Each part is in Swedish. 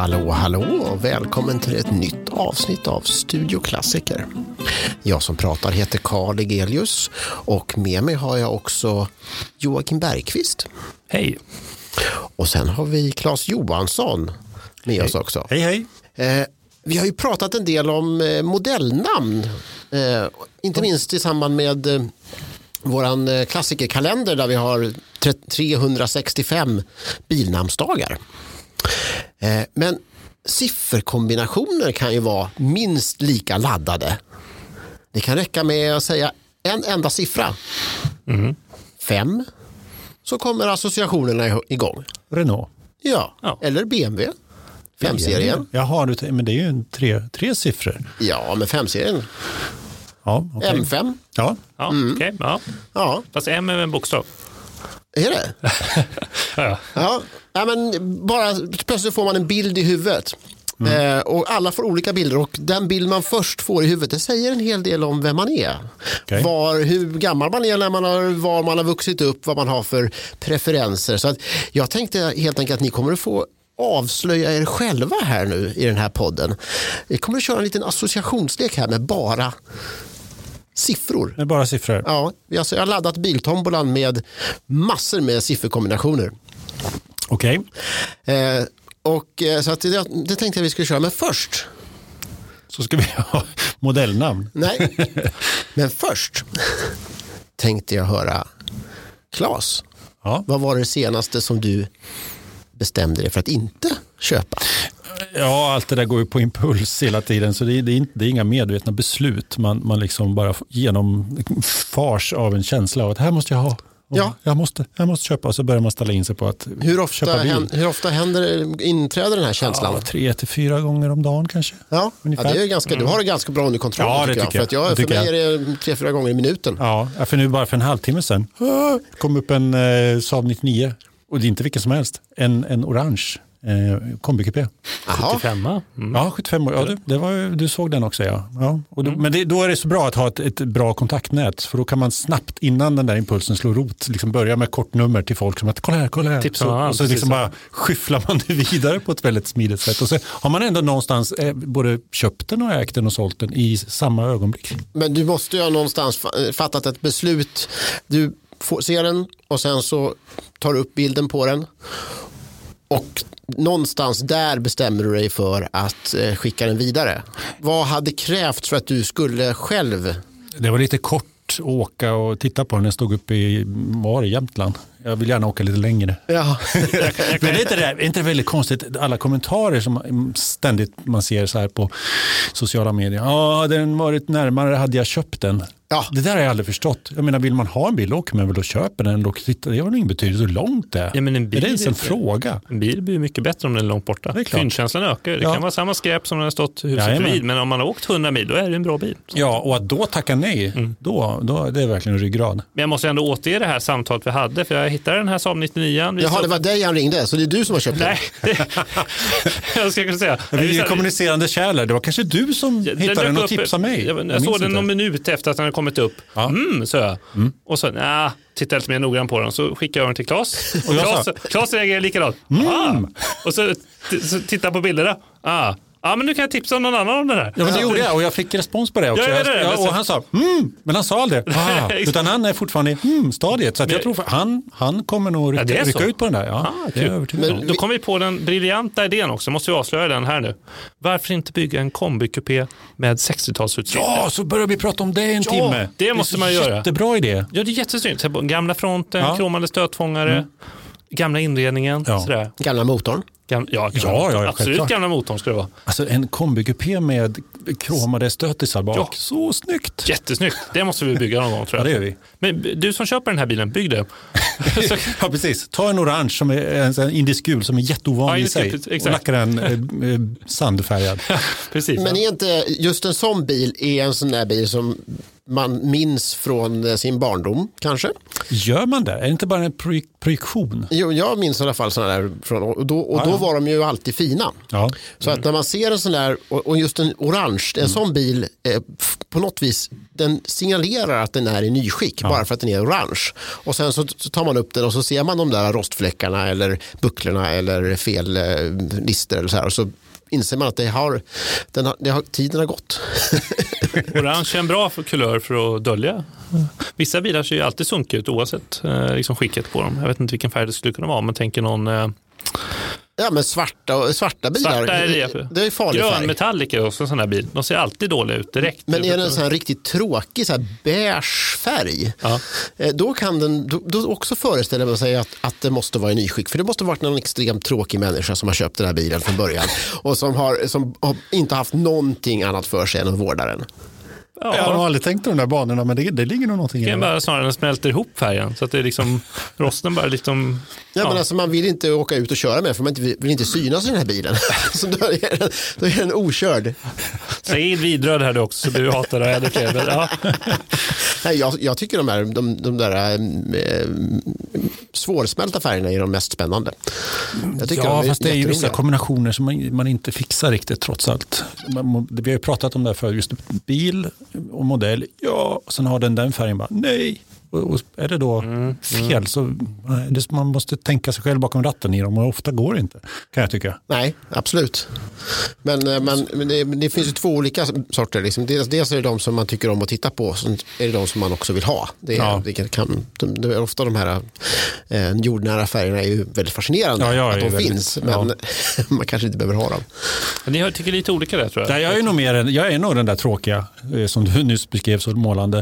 Hallå, hallå och välkommen till ett nytt avsnitt av Studio Klassiker. Jag som pratar heter Karl Egelius och med mig har jag också Joakim Bergqvist. Hej. Och sen har vi Claes Johansson med hej. oss också. Hej, hej. Eh, vi har ju pratat en del om eh, modellnamn, eh, inte minst i samband med eh, vår eh, klassikerkalender där vi har 365 bilnamnsdagar. Eh, men sifferkombinationer kan ju vara minst lika laddade. Det kan räcka med att säga en enda siffra. Mm. Fem, så kommer associationerna igång. Renault. Ja, ja. eller BMW. Femserien. Jaha, men det är ju tre, tre siffror. Ja, men femserien. Ja, okay. M5. Ja. Ja, mm. okay, ja. ja. Fast M är en bokstav. Är det? ja. ja. Ja. men bara plötsligt får man en bild i huvudet. Mm. Eh, och alla får olika bilder och den bild man först får i huvudet det säger en hel del om vem man är. Okay. Var, hur gammal man är, när man har, var man har vuxit upp, vad man har för preferenser. Så att jag tänkte helt enkelt att ni kommer att få avslöja er själva här nu i den här podden. Vi kommer att köra en liten associationslek här med bara siffror. Med bara siffror? Ja, jag har laddat biltombolan med massor med sifferkombinationer. Okej. Okay. Eh, och, eh, så att det, det tänkte jag vi skulle köra, men först så ska vi ha modellnamn. Nej, men först tänkte jag höra Klas. Ja. Vad var det senaste som du bestämde dig för att inte köpa? Ja, allt det där går ju på impuls hela tiden, så det är, det är, inte, det är inga medvetna beslut. Man, man liksom bara genomfars av en känsla av att här måste jag ha. Ja. Jag, måste, jag måste köpa och så börjar man ställa in sig på att hur ofta köpa bil. Hur ofta händer, inträder den här känslan? Ja, tre till fyra gånger om dagen kanske. Ja, ja det är ganska, du har det ganska bra under kontroll ja, tycker, jag. För, att jag, för mig är det tre, fyra gånger i minuten. Ja, för nu bara för en halvtimme sedan kom upp en eh, Saab 99 och det är inte vilken som helst, en, en orange eh, kombikupé. 75 mm. Ja, 75 ja, det, det var, du såg den också ja. ja och då, mm. Men det, då är det så bra att ha ett, ett, bra kontaktnät för då kan man snabbt innan den där impulsen slår rot liksom börja med kortnummer till folk som att kolla här, kolla här. Tips, så, och så liksom bara skyfflar man det vidare på ett väldigt smidigt sätt. Och så har man ändå någonstans eh, både köpt den och ägt den och sålt den i samma ögonblick. Men du måste ju ha någonstans fattat ett beslut. Du får se den och sen så tar du upp bilden på den och någonstans där bestämmer du dig för att eh, skicka den vidare. Vad hade krävts för att du skulle själv? Det var lite kort att åka och titta på den. Den stod uppe i var Jämtland. Jag vill gärna åka lite längre. Ja. Men är inte det är inte det väldigt konstigt, alla kommentarer som ständigt man ser så här på sociala medier. Ja, den varit närmare hade jag köpt den. Ja. Det där har jag aldrig förstått. Jag menar, vill man ha en bil åker man väl och köper den. Och titta, det har ingen betydelse hur långt det är. Ja, men en bil är det ens en fråga? En bil blir mycket bättre om den är långt borta. Fyndkänslan ökar. Det ja. kan vara samma skräp som den har stått huset bredvid. Men om man har åkt 100 mil, då är det en bra bil. Ja, och att då tacka nej, mm. då, då, det är verkligen en ryggrad. Men jag måste ändå återge det här samtalet vi hade. För jag hittade den här Saab 99. Jaha, det var dig han ringde, så det är du som har köpt den? Nej, jag ska säga. Vi är kommunicerande kärlor. Det var kanske du som ja, hittade den och tipsade mig. Jag, jag, jag såg den någon minut efter att den hade kommit upp. Ja. Mm sa jag. Mm. Och så, nja, tittade lite mer noggrant på den. Så skickade jag den till Claes. Och Claes, Claes reagerade likadant. Mm. Ah. Och så, så tittade på bilderna. Ah. Ja, men nu kan jag tipsa någon annan om det här. Ja, men det gjorde jag och jag fick respons på det också. Ja, det, det, och han sa mm, men han sa aldrig ah, utan han är fortfarande i mm-stadiet. Så jag tror han, han kommer nog rycka, ja, rycka ut på den där. Ja, ah, det är men, då kom vi på den briljanta idén också, måste vi avslöja den här nu. Varför inte bygga en kombikupé med 60-talsutseende? Ja, så börjar vi prata om det i en ja, timme. Det måste man göra. Jättebra idé. Ja, det är jättesnyggt. Gamla fronten, ja. kromade stötfångare, mm. Gamla inredningen. Ja. Sådär. Gamla motorn. Gam, ja, ja, ja, absolut självklart. gamla motorn ska det vara. Alltså en kombikupé med kromade stötisar bak. Ja. Så snyggt! Jättesnyggt. Det måste vi bygga någon gång tror jag. Ja, det gör vi. Men du som köper den här bilen, bygg det. ja, precis. Ta en orange som är en indisk gul som är jätteovanlig ja, i sig exakt. och lacka den eh, eh sandfärgad. precis, Men är inte just en sån bil är en sån där bil som man minns från eh, sin barndom kanske. Gör man det? Är det inte bara en projektion? Jo, jag minns i alla fall sådana där. Från, och då, och då var de ju alltid fina. Ja. Så att när man ser en sån där, och just en orange, en sån bil eh, på något vis, den signalerar att den är i nyskick bara för att den är orange. Och sen så, så tar man upp den och så ser man de där rostfläckarna eller bucklorna eller fel eh, lister eller så här. Och så inser man att det har, den har, det har, tiden har gått. Orange är en bra kulör för att dölja. Vissa bilar ser ju alltid sunkiga ut oavsett eh, liksom skicket på dem. Jag vet inte vilken färg det skulle kunna vara, men tänker någon eh, Ja, men svarta, svarta bilar, Svarta är det. det är farlig Grön färg. metallic är också en sån här bil. De ser alltid dåliga ut direkt. Men är det en sån här riktigt tråkig så här beige färg, Ja. eh, då kan den då, då också föreställa man sig att, att det måste vara i nyskick. För det måste varit någon extremt tråkig människa som har köpt den här bilen från början och som har, som har inte haft någonting annat för sig än att vårda den. Ja. Jag har aldrig tänkt de där banorna, men det, det ligger nog någonting i Det kan det. bara snarare den smälter ihop färgen. Så att det är liksom, rosten bara liksom... Ja, Ja. Men alltså, man vill inte åka ut och köra med för man inte, vill inte synas i den här bilen. Så då är den, då är den okörd. Säg in vidröd här du också, så du hatar det ännu fler. Men, ja. Nej, jag, jag tycker de, här, de, de där eh, svårsmälta färgerna är de mest spännande. Jag tycker Ja, de fast det är ju vissa kombinationer som man, man inte fixar riktigt trots allt. Man, vi har ju pratat om det här för just bil och modell. Ja, och sen har den den färgen bara nej. Och, är det då fel så nej, det, man måste tänka sig själv bakom ratten i dem och ofta går det inte. Kan jag tycka. Nej, absolut. Men, eh, men, men det, det finns ju två olika sorter. Liksom. Dels, dels är det de som man tycker om att titta på, sen är det de som man också vill ha. Det är, Ja. det kan, de, de, ofta de här eh, jordnära färgerna är ju väldigt fascinerande Ja, är att de ju väldigt- finns, men man kanske inte behöver ha dem. Men Ni har- tycker lite olika där tror jag. Nej, jag, är nog mer, jag är nog den där tråkiga eh, som du nyss beskrev så målande.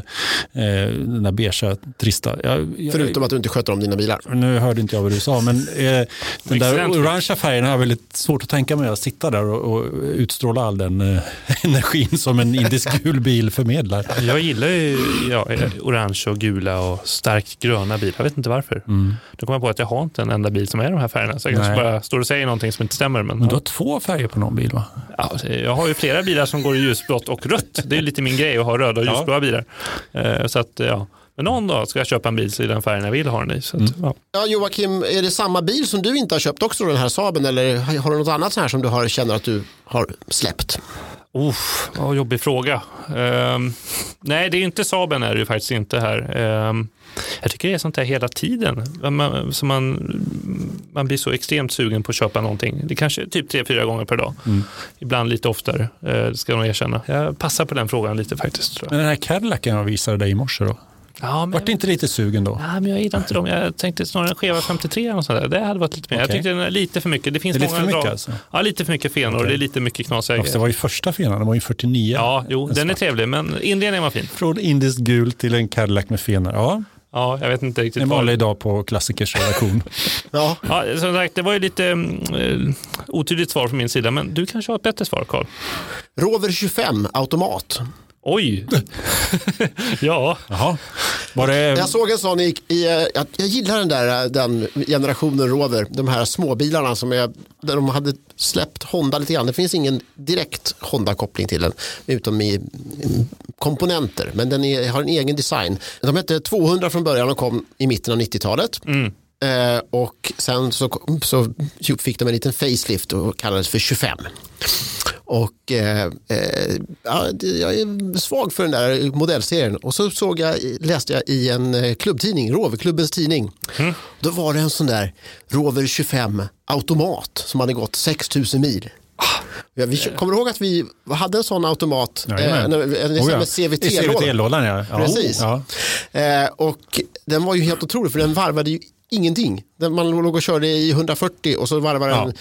Eh, den där beigea, trista. Jag, jag, Förutom att du inte sköter om dina bilar. Nu hörde inte jag vad du sa, men eh, den där orangea färgen har jag väldigt svårt att tänka mig att sitta där och, och utstråla all den eh, energin som en indisk gul bil förmedlar. Jag gillar ju ja, orange och gula och starkt gröna bilar. Jag vet inte varför. Då kommer jag på att jag har inte en enda bil som är de här färgerna. Så jag kanske bara står och säger någonting som inte stämmer. Men, Men du har två färger på någon bil va? ja, jag har ju flera bilar som går i ljusblått och rött. Det är lite min grej att ha röda och Ja. ljusblåa bilar. Eh, Så att, ja. Men någon dag ska jag köpa en bil i den färgen jag vill ha den i. Så att, ja. Ja, Joakim, är det samma bil som du inte har köpt också, den här Saaben, eller har du något annat så här som du har, känner att du har släppt? Uff, vad jobbig fråga. Ehm, nej, det är inte Saaben är det ju faktiskt inte här. Ehm, jag tycker det är sånt där hela tiden. Man, så man, man blir så extremt sugen på att köpa någonting. Det kanske är typ tre, fyra gånger per dag. Ibland lite oftare, eh, det ska jag nog erkänna. Jag passar på den frågan lite faktiskt. Tror jag. Men den här Cadillacen jag visade dig i morse då? Ja, men, Vart du inte lite sugen då? Ja, men jag gillar inte dem. Jag tänkte snarare en skeva 53 och sånt där. Det hade varit lite mer. Jag Okej. tyckte den är lite för mycket. Det finns Det är lite många för mycket alltså? Ja, lite för mycket fenor. Okej. Det är lite mycket knasiga Ja, fast det grejer. var ju första fenan, den var ju 49. Ja, jo, En den är svart. trevlig, men inredningen var fin. Från indisk gul till en Cadillac med fenor. Ja, Ja, jag vet inte riktigt en vanlig dag på klassikers redaktion. Ja, Ja, som sagt, det var ju lite eh, otydligt svar från min sida, men du kanske har ett bättre svar, Carl. Rover 25 automat. Oj! ja, Jaha. Var det... Jag såg en sån i, i eh, jag, jag gillar den där eh, den generationen Rover, de här småbilarna som är, där de hade släppt Honda lite grann. Det finns ingen direkt Honda-koppling till den, utom i, i komponenter, men den är, har en egen design. De hette 200 från början och kom i mitten av 90-talet. Eh, och sen så, kom- så fick de en liten facelift och kallades för 25. Och eh, eh, ja, jag är svag för den där modellserien. Och så såg jag, läste jag i en eh, klubbtidning, Roverklubbens tidning. Då var det en sån där Rover 25 automat som hade gått 6000 mil. Ja, vi, kommer ihåg att vi hade en sån automat? Jajamän. när- en, en, Oh ja. CVT-lådan ja. ja. Precis. Ja. Eh, och den var ju helt otrolig för den varvade ju ingenting. Den, man låg och körde i 140 och så varvade den Ja.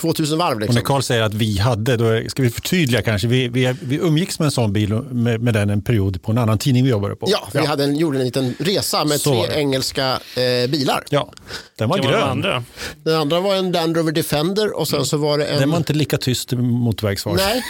2000 varv. Och när Liksom. Carl säger att vi hade, då ska vi förtydliga kanske. Vi, vi, vi umgicks med en sån bil med, med den en period på en annan tidning vi jobbade på. Ja, vi Hade en, gjorde en liten resa med Så tre engelska eh, bilar. Ja, den var det var de grön. andra. Den andra var en Land Rover Defender och sen så var det en... Den var inte lika tyst motorvägsfart. Nej,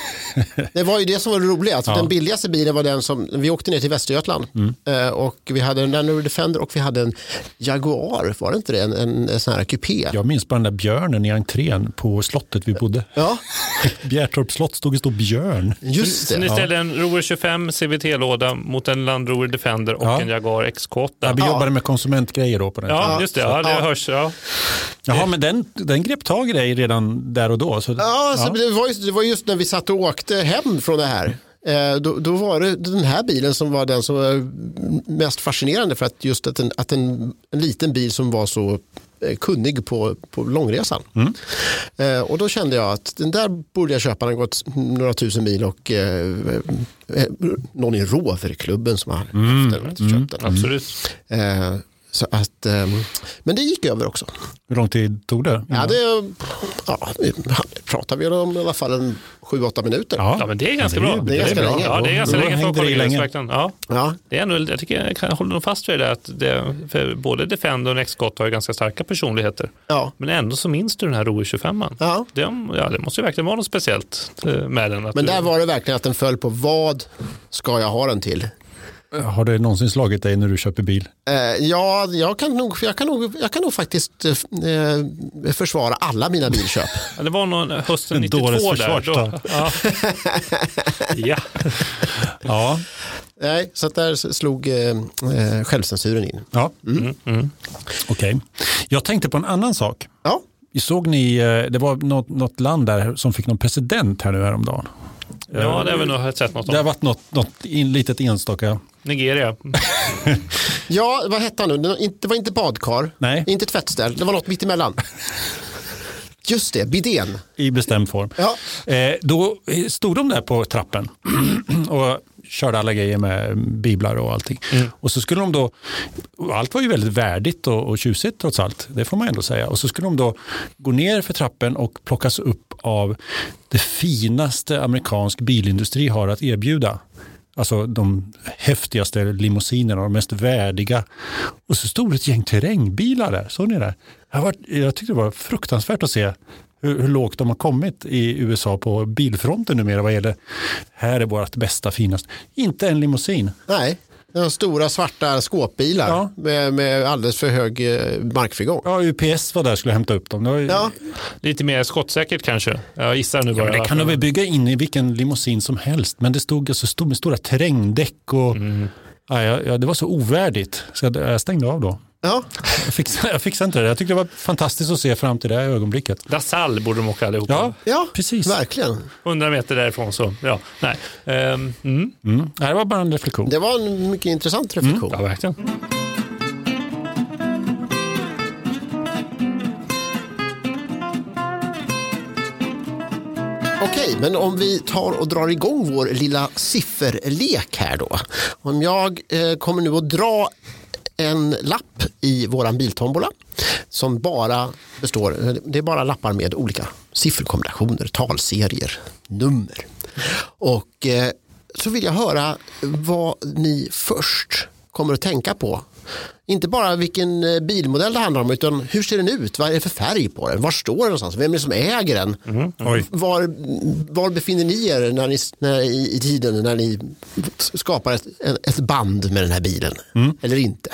det var ju det som var det roliga. Alltså, Ja. Mm. Den billigaste bilen var den som, vi åkte ner till Västergötland eh, och vi hade en Land Rover Defender och vi hade en Jaguar, var det inte det? En, en, en sån här kupé. Jag minns bara den där björnen i entrén på slottet vi bodde. Ja. Bjärtorps slott stod det stå björn. Just det. Så ni ställde en Rover 25 CVT-låda mot en Land Rover Defender och Ja. en Jaguar XK8. Ja, vi Ja. jobbade med konsumentgrejer då på den tiden. Ja, just det. Ja, det Ja. hörs. Ja. Jaha, men den, den grep tag i dig redan där och då. Så, Ja, så Det, var just, det var just när vi satt och åkte hem från det här. Eh, då, då var det den här bilen som var den som var mest fascinerande för att just att en, att en, en liten bil som var så eh, kunnig på, på långresan. Eh, och då kände jag att den där borde jag köpa. Den har gått några tusen mil och eh, eh, någon i Roverklubben som har haft den, köpt den. Absolut. Eh, så att, eh, men det gick över också. Hur lång tid tog det? Ja, det ja, vi pratar vi om i alla fall en sju, åtta minuter. Ja. Ja, men det är ganska det är- bra. det är ganska länge. Ja, det är ganska länge för hängde att det i kolla länge. verkligen. Ja, Ja. det är nog, jag, tycker, jag kan hålla nog fast vid det att det, för både Defender och XK har ju ganska starka personligheter. Ja. Men ändå så minns du den här Rover 25 Ja. det, ja, det måste ju verkligen vara något speciellt eh, med den. Att Men du, där var det verkligen att den föll på vad ska jag ha den till? Har det någonsin slagit dig när du köper bil? Eh, ja, jag kan, nog, jag, kan nog, jag kan nog faktiskt eh, försvara alla mina bilköp. det var nog hösten En 92 dåres där. Då, ja. ja. Ja. Nej, så att där slog eh, eh, självcensuren in. ja. Mm, Okej. Jag tänkte på en annan sak. Ja, Såg ni, eh, det var något, något land där som fick någon president här nu häromdagen. Ja, det har vi nog sett något Det har om. varit något, något in, litet enstaka. Nigeria. ja vad hette han nu? Det var inte- Det var inte badkar, Nej. inte tvättställ, det var något mitt emellan. Just det, bidén. i bestämd form. Ja. Eh, då stod de där på trappen och körde alla grejer med biblar och allting. Och så skulle de då, allt var ju väldigt värdigt och, och tjusigt trots allt, det får man ändå säga. Och så skulle de då gå ner för trappen och plockas upp av det finaste amerikansk bilindustri har att erbjuda. Alltså de häftigaste limousinerna, de mest värdiga. Och så stod ett gäng terrängbilar där, såg ni det? Jag, var, jag tyckte det var fruktansvärt att se hur, hur lågt de har kommit i USA på bilfronten numera vad gäller här är vårt bästa, finaste. Inte en limousin. Nej, de stora svarta skåpbilar Ja. med, med alldeles för hög eh, markfrigång. Ja, UPS var där och skulle hämta upp dem. Det, var, ju- Ja, Lite mer skottsäkert kanske. Jag gissar nu Ja, bara. men det kan de väl bygga in i vilken limousin som helst. Men det stod, alltså, stod med stora terrängdäck och ja, ja, ja, det var så ovärdigt. Så jag, jag stängde av då. Ja. Jag fixade, jag fixade inte det. Jag tyckte det var fantastiskt att se fram till det här ögonblicket. Dassal borde de åka allihopa. Ja, ja precis. verkligen. 100 meter därifrån så, ja. Nej. Ehm, mm. Mm. Det här var bara en reflektion. Det var en mycket intressant reflektion. Ja, verkligen. Okej, men om vi tar och drar igång vår lilla sifferlek här då. Om jag eh, kommer nu att dra en lapp i våran biltombola som bara består, det är bara lappar med olika sifferkombinationer, talserier, nummer. Och eh, så vill jag höra vad ni först kommer att tänka på. Inte bara vilken eh, bilmodell det handlar om utan hur ser den ut? Vad är det för färg på den? Var står den någonstans? Vem är det som äger den? Oj. Var, var befinner ni er när ni, när, i, i tiden när ni skapar ett, ett band med den här bilen? Eller inte?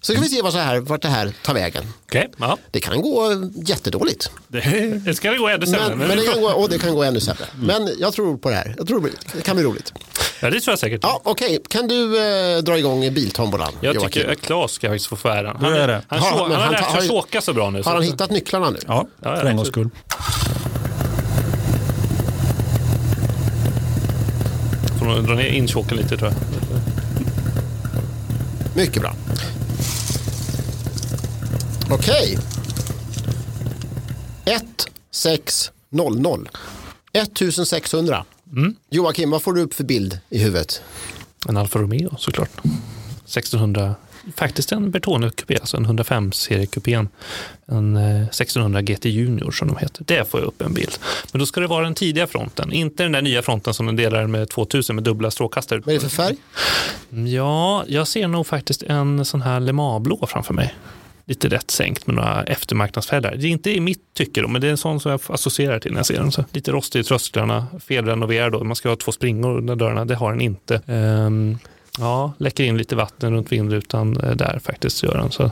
Så kan vi se vad så här, vart det här tar vägen. Okej, ja. Det kan gå jättedåligt. Det ska det gå ännu sämre. Men, Men, det, kan gå, och det kan gå ännu sämre. Men jag tror på det här. Jag tror det kan bli roligt. ja, det tror jag säkert. Ja, Okej, kan du eh, dra igång biltombolan? Jag Joakim? tycker Claes ska faktiskt få få äran. Han, är det. han, han, men han har han lärt sig har- åka så bra nu. Har så han att- hittat nycklarna nu? Ja, Ja, för en gångs skull. Får nog dra ner intjåken lite tror jag. Mycket bra. Okej. 1600. 1600. Joakim, vad får du upp för bild i huvudet? En Alfa Romeo såklart. 1600, faktiskt en Bertone kupé, alltså en 105-seriekupén. En eh, 1600 GT Junior som de heter. Det får jag upp en bild. Men då ska det vara den tidiga fronten, inte den där nya fronten som den delar med 2000 med dubbla strålkastare. Vad är det för färg? Ja, jag ser nog faktiskt en sån här Le Mans-blå framför mig. Lite lätt sänkt med några eftermarknadsfälgar. Det är inte i mitt tycke då, men det är en sån som jag associerar till när jag ser den. Så lite rostig i trösklarna, felrenoverad då. Man ska ha två springor under dörrarna, det har den inte. Ehm, ja, läcker in lite vatten runt vindrutan eh, där faktiskt gör den. Så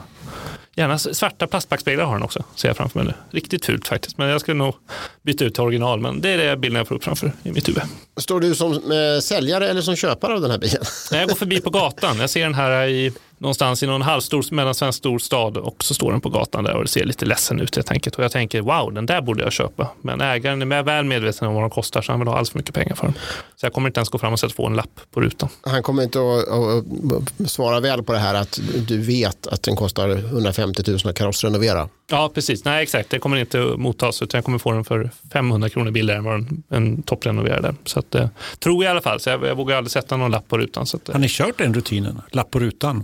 Gärna svarta plastbackspeglar har den också, ser jag framför mig nu. Riktigt fult faktiskt, men jag skulle nog byta ut till original. Men det är det bilden jag får upp framför i mitt huvud. Står du som eh, säljare eller som köpare av den här bilen? När jag går förbi på gatan, jag ser den här i någonstans i någon halvstor mellansvensk stor stad och så står den på gatan där och det ser lite ledsen ut helt enkelt. Och jag tänker wow, den där borde jag köpa. Men ägaren är väl medveten om vad de kostar så han vill ha alldeles för mycket pengar för dem. Så jag kommer inte ens gå fram och sätta på en lapp på rutan. Han kommer inte att, att svara väl på det här att du vet att den kostar 150 000 att karossrenovera. Ja, precis. Nej, exakt. Det kommer inte mottas utan jag kommer få den för 500 kronor billigare än vad en, en topprenoverad är. Så att, eh, tror jag i alla fall. Så jag, jag vågar aldrig sätta någon lapp på rutan. Så att, eh. Har ni kört den rutinen? Lapp på rutan?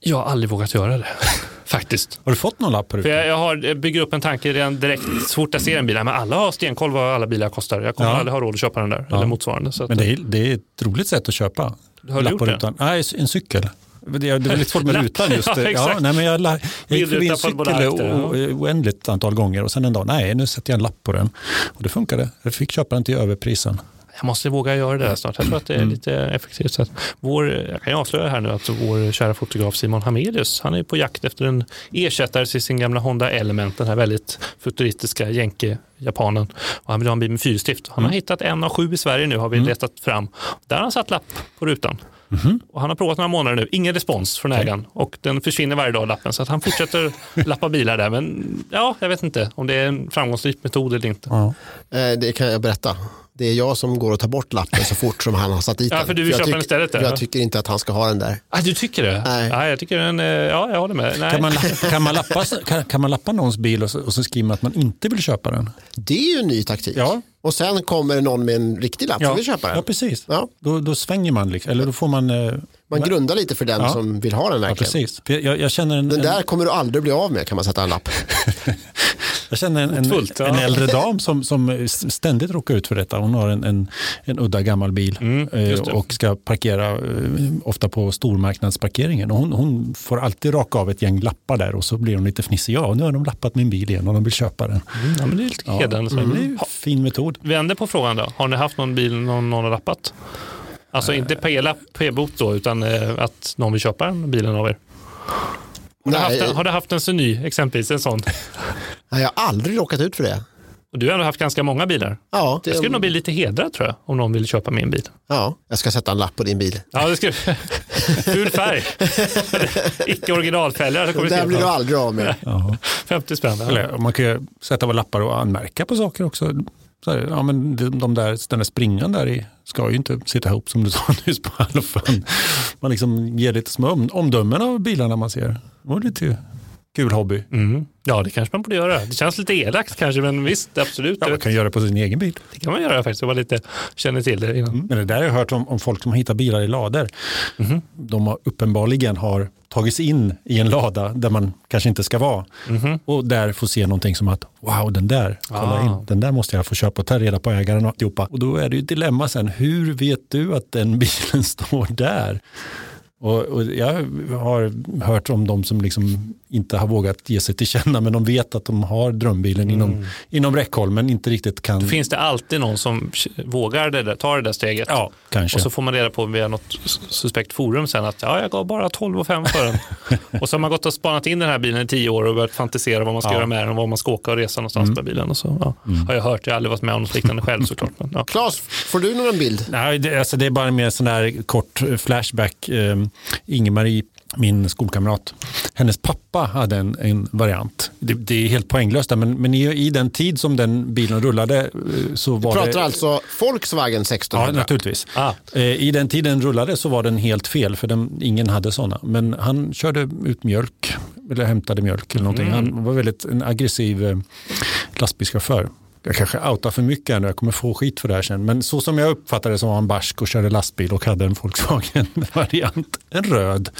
Jag har aldrig vågat göra det. Faktiskt. Har du fått någon lapp på rutan? Jag, jag, har, bygger upp en tanke redan direkt så fort jag ser en bil. Men alla har stenkoll vad alla bilar kostar. Jag kommer ja. aldrig ha råd att köpa den där. Ja. Eller motsvarande. Men det är, det är ett roligt sätt att köpa. Har du gjort det? Nej, en cykel. Det är lite svårt med rutan just. ja, ja, nej, men jag, jag gick förbi en cykel oändligt antal gånger och sen en dag, nej nu sätter jag en lapp på den. Och det funkade. Jag fick köpa den till överprisen jag måste våga göra det snart. Jag tror att det är mm. lite effektivt. Så vår, jag kan ju avslöja här nu att vår kära fotograf Simon Hamelius, han är på jakt efter en ersättare till sin gamla Honda Element, den här väldigt futuristiska jänke-japanen. Och han vill ha en bil med fyrstift. Han har mm. hittat en av sju i Sverige nu, har vi mm. letat fram. Där har han satt lapp på rutan. Mm. Och han har provat några månader nu, ingen respons från ägaren och den försvinner varje dag lappen så att han fortsätter lappa bilar där. Men ja, jag vet inte om det är en framgångsrik metod eller inte. Ja. Eh, det kan jag berätta det är jag som går och tar bort lappen så fort som han har satt dit den. Ja, för du vill för köpa den istället? Jag tycker inte att han ska ha den där. Ah, du tycker det? Nej. Ja, jag tycker den, ja, jag håller med. Nej. Kan, man, kan, man lappa, kan, kan man lappa någons bil och så, och så skriver man att man inte vill köpa den? Det är ju en ny taktik. Ja. Och sen kommer någon med en riktig lapp ja. som vill köpa den. Ja, precis. Ja. Då, då svänger man, liksom. eller då får man... Eh, man grundar lite för den ja. som vill ha den verkligen. Ja, precis. Jag, jag känner en, den där kommer du aldrig bli av med kan man sätta en lapp. Jag känner en, en, en, äldre dam som, som ständigt råkar ut för detta. Hon har en, en, en udda gammal bil mm, eh, och ska parkera eh, ofta på stormarknadsparkeringen. Och hon, hon, får alltid raka av ett gäng lappar där och så blir hon lite fnissig. Ja, nu har de lappat min bil igen och de vill köpa den. Mm, ja, men det är lite hedrande. Ja, mm. fin metod. Vänder på frågan då. Har ni haft någon bil någon, någon har lappat? Alltså inte p-lapp, p-bot då, utan eh, att någon vill köpa den bilen av er? Har, du haft, en, har du haft en Seny, exempelvis, en sån? Nej, jag har aldrig råkat ut för det. Och du har ändå haft ganska många bilar. Ja, det... Jag skulle nog bli lite hedrad tror jag, om någon vill köpa min bil. Ja, jag ska sätta en lapp på din bil. Ja, det ska Ful färg. Icke originalfälgar. Det där blir du aldrig av med. 50 spänn. Eller, man kan ju sätta på lappar och anmärka på saker också. Så här, ja, men de där, den där springan där i ska ju inte sitta ihop som du sa nyss på halvfan. Man liksom ger lite små omdömen av bilarna man ser. Det var lite kul hobby. Mm. Ja, det kanske man borde göra. Det känns lite elakt kanske, men visst, absolut. Ja, man kan göra det på sin egen bil. Det kan man göra faktiskt, om man lite känner till det innan. Mm. Men det där har jag hört om, om folk som hittar bilar i lador. Mm. De har uppenbarligen har tagits in i en lada där man kanske inte ska vara. Mm. Och där får se någonting som att wow, den där, kolla ah. in, den där måste jag få köpa och ta reda på ägaren och alltihopa. Och då är det ju ett dilemma sen, hur vet du att den bilen står där? Och, och, jag har hört om de som liksom inte har vågat ge sig till känna men de vet att de har drömbilen mm. inom, inom räckhåll men inte riktigt kan. Då finns det alltid någon som vågar det där, tar det där steget. Ja, kanske. Och så får man reda på via något suspekt forum sen att ja, jag gav bara 12 5 för den. och så har man gått och spanat in den här bilen i tio år och börjat fantisera vad man ska ja. göra med den och var man ska åka och resa någonstans mm. med bilen. Och så ja, mm. har jag hört, jag har aldrig varit med om något liknande själv såklart. Men, ja. Claes, får du någon bild? Nej, det, alltså, det är bara mer sån här kort flashback. Eh, Ingemarie min skolkamrat, hennes pappa hade en, en variant. Det, det, är helt poänglöst men, men i, i, den tid som den bilen rullade eh, så var du pratar det... alltså Volkswagen 1600? Ja, naturligtvis. Ah. Eh, I den tiden rullade så var den helt fel för den, ingen hade sådana. Men han körde ut mjölk, eller hämtade mjölk eller någonting. Mm. Han var väldigt en aggressiv eh, lastbilschaufför jag kanske outar för mycket här nu, jag kommer få skit för det här sen. Men så som jag uppfattade det så var han barsk och körde lastbil och hade en Volkswagen-variant. En röd,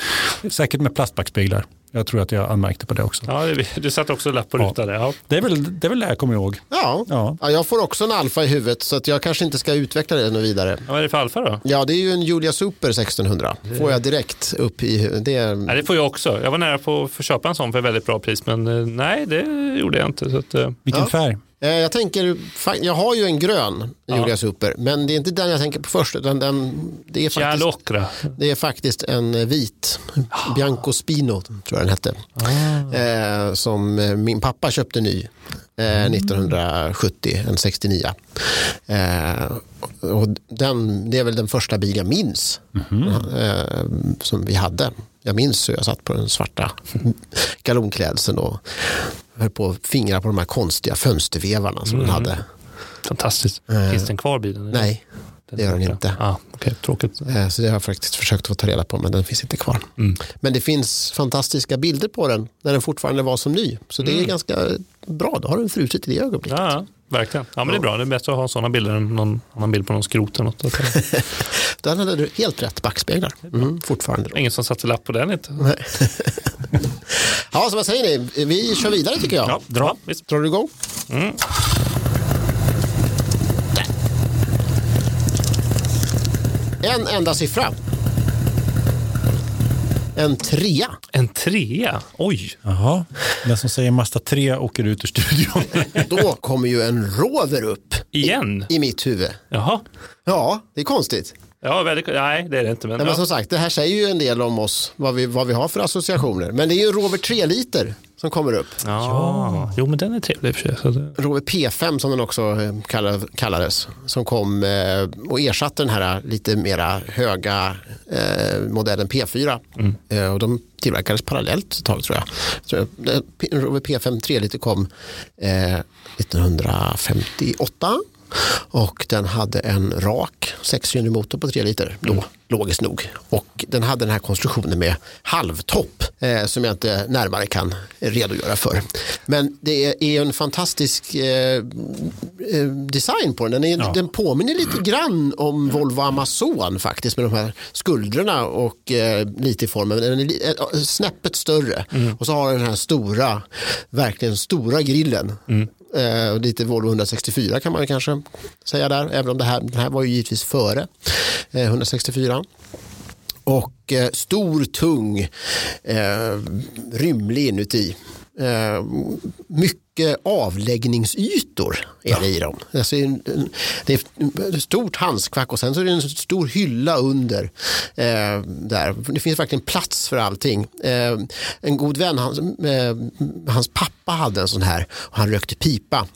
säkert med plastbackspeglar. Jag tror att jag anmärkte på det också. Ja, du satte också lapp på ja. rutan. Ja. Det, är väl, det är väl det jag kommer ihåg. Ja. ja. Ja. jag får också en Alfa i huvudet så att jag kanske inte ska utveckla det något vidare. Ja, vad är det för Alfa då? Ja, det är ju en Julia Super 1600. Det... Får jag direkt upp i det. Ja, det får jag också. Jag var nära på att få köpa en sån för väldigt bra pris men eh, nej, det gjorde jag inte. Så att, eh, Vilken färg? Eh, jag tänker, jag har ju en grön. Julia Super, men det är inte den jag tänker på först. Utan den, det, är faktiskt, det är faktiskt en vit, Bianco Spino tror jag den hette. Ah. Eh, som min pappa köpte ny eh, 1970, mm. en 69. Eh, och den, det är väl den första bil jag minns mm. eh, som vi hade. Jag minns hur jag satt på den svarta galonklädseln och höll på att fingra på de här konstiga fönstervevarna som mm. den hade. Fantastiskt. Eh, Finns den kvar bilen? Nej, det gör den inte. Ah, okay. Tråkigt. Eh, så det har jag faktiskt försökt att ta reda på men den finns inte kvar. Mm. Men det finns fantastiska bilder på den när den fortfarande var som ny. Så det är mm. ganska bra, då har den frusit i det ögonblicket. Ja, verkligen. Ja, men det är bra. Det är bättre att ha sådana bilder än någon annan bild på någon skrot eller något. den hade du helt rätt backspeglar. Mm, fortfarande. Ingen som satte lapp på den inte. ja, så vad säger ni? Vi kör vidare tycker jag. Ja, dra. Ja, Drar du igång? Mm. En enda siffra. En trea. En trea? Oj. Jaha. Den som säger Mazda 3 åker ut ur studion. Då kommer ju en Rover upp. Igen? I, i mitt huvud. Jaha. Ja, det är konstigt. Ja, väldigt, nej, det är det inte. Men, nej, men som sagt, det här säger ju en del om oss, vad vi, vad vi har för associationer. Men det är ju en Rover 3-liter som kommer upp. Ja, ja. jo men den är trevlig för sig. Rover P5 som den också eh, kallades, som kom eh, och ersatte den här lite mera höga eh, modellen P4. Mm. Och de tillverkades parallellt ett tag tror jag. Så, Rover P5 3 liter kom 1958 och den hade en rak sexcylindrig motor på 3 liter då, mm. logiskt nog. Och den hade den här konstruktionen med halvtopp eh, som jag inte närmare kan redogöra för. Men det är, en fantastisk eh, eh design på den. Den, är, ja. den, påminner lite grann om Volvo Amazon faktiskt med de här skuldrorna och eh, lite i formen. Den är eh, snäppet större mm. och så har den här stora, verkligen stora grillen. Mm Eh, lite Volvo 164 kan man kanske säga där, även om det här, den här var ju givetvis före eh, 164. Och eh, stor, tung, eh, rymlig inuti. Eh, mycket avläggningsytor är det i dem. Alltså, det är ett stort handskfack och sen så är det en stor hylla under. Eh, där. Det finns verkligen plats för allting. Eh, en god vän, hans, eh, hans pappa hade en sån här och han rökte pipa.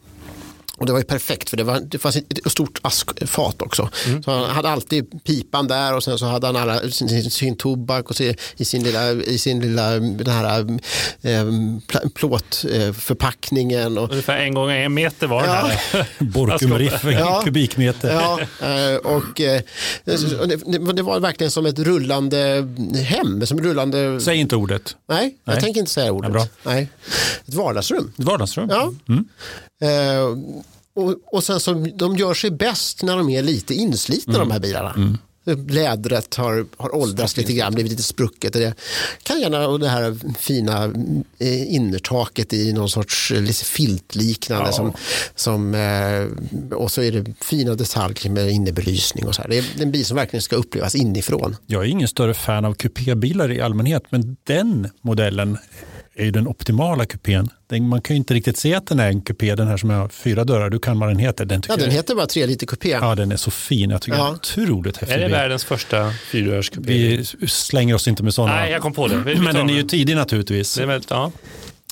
Och det var ju perfekt för det, var, det fanns ett stort askfat också. Mm. Så han hade alltid pipan där och sen så hade han alla, sin, sin tobak och sin, i sin lilla, i sin lilla den här, eh, plåtförpackningen. Och, Ungefär en gång en meter var ja. den här. Borkumriff, ja. kubikmeter. Ja, eh, och, eh, det, det, var verkligen som ett rullande hem. Som rullande... Säg inte ordet. Nej, Nej. jag tänker inte säga ordet. Ja, Nej. Ett vardagsrum. Ett vardagsrum. Ja. Mm. Eh, och, och sen så, de gör sig bäst när de är lite inslitna mm. de här bilarna. Mm. Lädret har, har åldrats lite grann, blivit lite sprucket. Det kan gärna, och det här fina eh, innertaket i någon sorts eh, lite filtliknande. Ja. Som, som, och så är det fina detaljer med innebelysning och så här. Det är en bil som verkligen ska upplevas inifrån. Jag är ingen större fan av kupébilar i allmänhet, men den modellen är ju den optimala kupén. Man kan ju inte riktigt se att den är en kupé, den här som har fyra dörrar. Du kan vad den heter. Den, ja, den heter bara 3 liter kupé. Ja, den är så fin. Jag tycker ja. det är otroligt häftig. Är det världens första fyrdörrarskupé? Vi slänger oss inte med sådana. Nej, jag kom på det. Vi, men den är ju tidig naturligtvis. Det är väldigt, ja.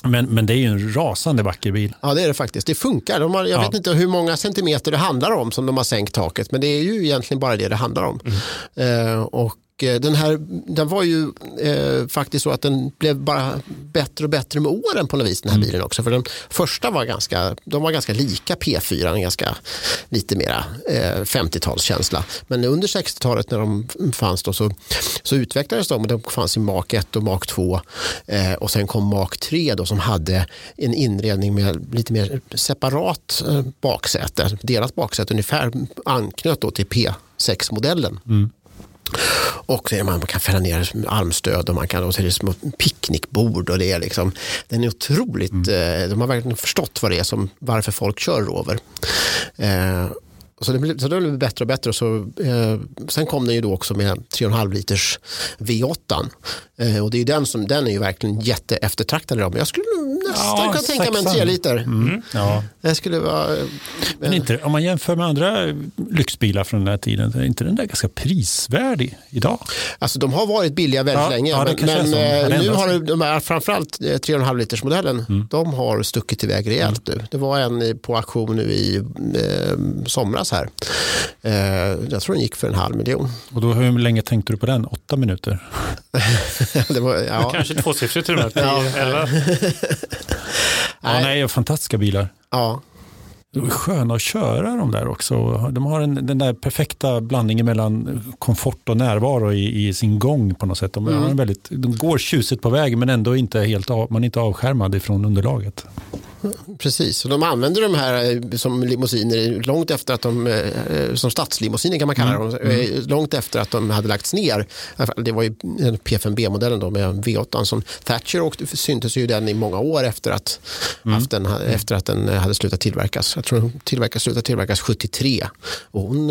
Men, men det är ju en rasande vacker bil. Ja det är det faktiskt. Det funkar. De har, jag ja. vet inte hur många centimeter det handlar om som de har sänkt taket. Men det är ju egentligen bara det det handlar om. Mm. Eh, och Eh, den här den var ju eh, faktiskt så att den blev bara bättre och bättre med åren på något vis den här mm. bilen också. För den första var ganska, de var ganska lika P4, ganska lite mera eh, 50-talskänsla. Men under 60-talet när de fanns då så, så utvecklades de och de fanns i Mark 1 och Mark 2 eh, och sen kom Mark 3 då som hade en inredning med lite mer separat eh, baksäte, delat baksäte ungefär anknöt då till P6-modellen. Mm. Och så är man, man kan fälla ner armstöd och man kan, och så är det små picknickbord och det är liksom, den är otroligt, mm. eh, de har verkligen förstått vad det är som, varför folk kör Rover. Eh, Så det blev, så det blev bättre och bättre. Så, eh, sen kom den ju då också med 3,5 liters V8. Eh, och det är den som den är ju verkligen jätteeftertraktad idag. Men jag skulle nästan ja, kunna tänka mig en 3 liter. Mm. Ja. Det skulle vara... Eh, men inte, om man jämför med andra lyxbilar från den här tiden, är inte den där ganska prisvärdig idag? Alltså de har varit billiga väldigt ja, länge. Ja, men, men eh, nu har de här, framförallt 3,5 liters modellen, mm. de har stuckit iväg rejält mm. nu. Det var en på auktion nu i eh, somras här. Eh, jag tror den gick för en halv miljon. Och då, hur länge tänkte du på den? Åtta minuter? det var, ja. Kanske tvåsiffrigt till och med. Ja. ja, nej, fantastiska bilar. Ja. De är sköna att köra de där också. De har en, den där perfekta blandningen mellan komfort och närvaro i, i sin gång på något sätt. De, mm. väldigt, de går tjusigt på väg men ändå inte helt av, man är inte avskärmad ifrån underlaget. Precis, och de använder de här eh, som limousiner långt efter att de, eh, som stadslimousiner kan man kalla dem, mm. mm. Eh, långt efter att de hade lagts ner. Det var ju P5B-modellen då med V8 som Thatcher och syntes ju den i många år efter att, mm. den, efter att den hade slutat tillverkas. Jag tror den tillverkas, slutade tillverkas 73. Och hon,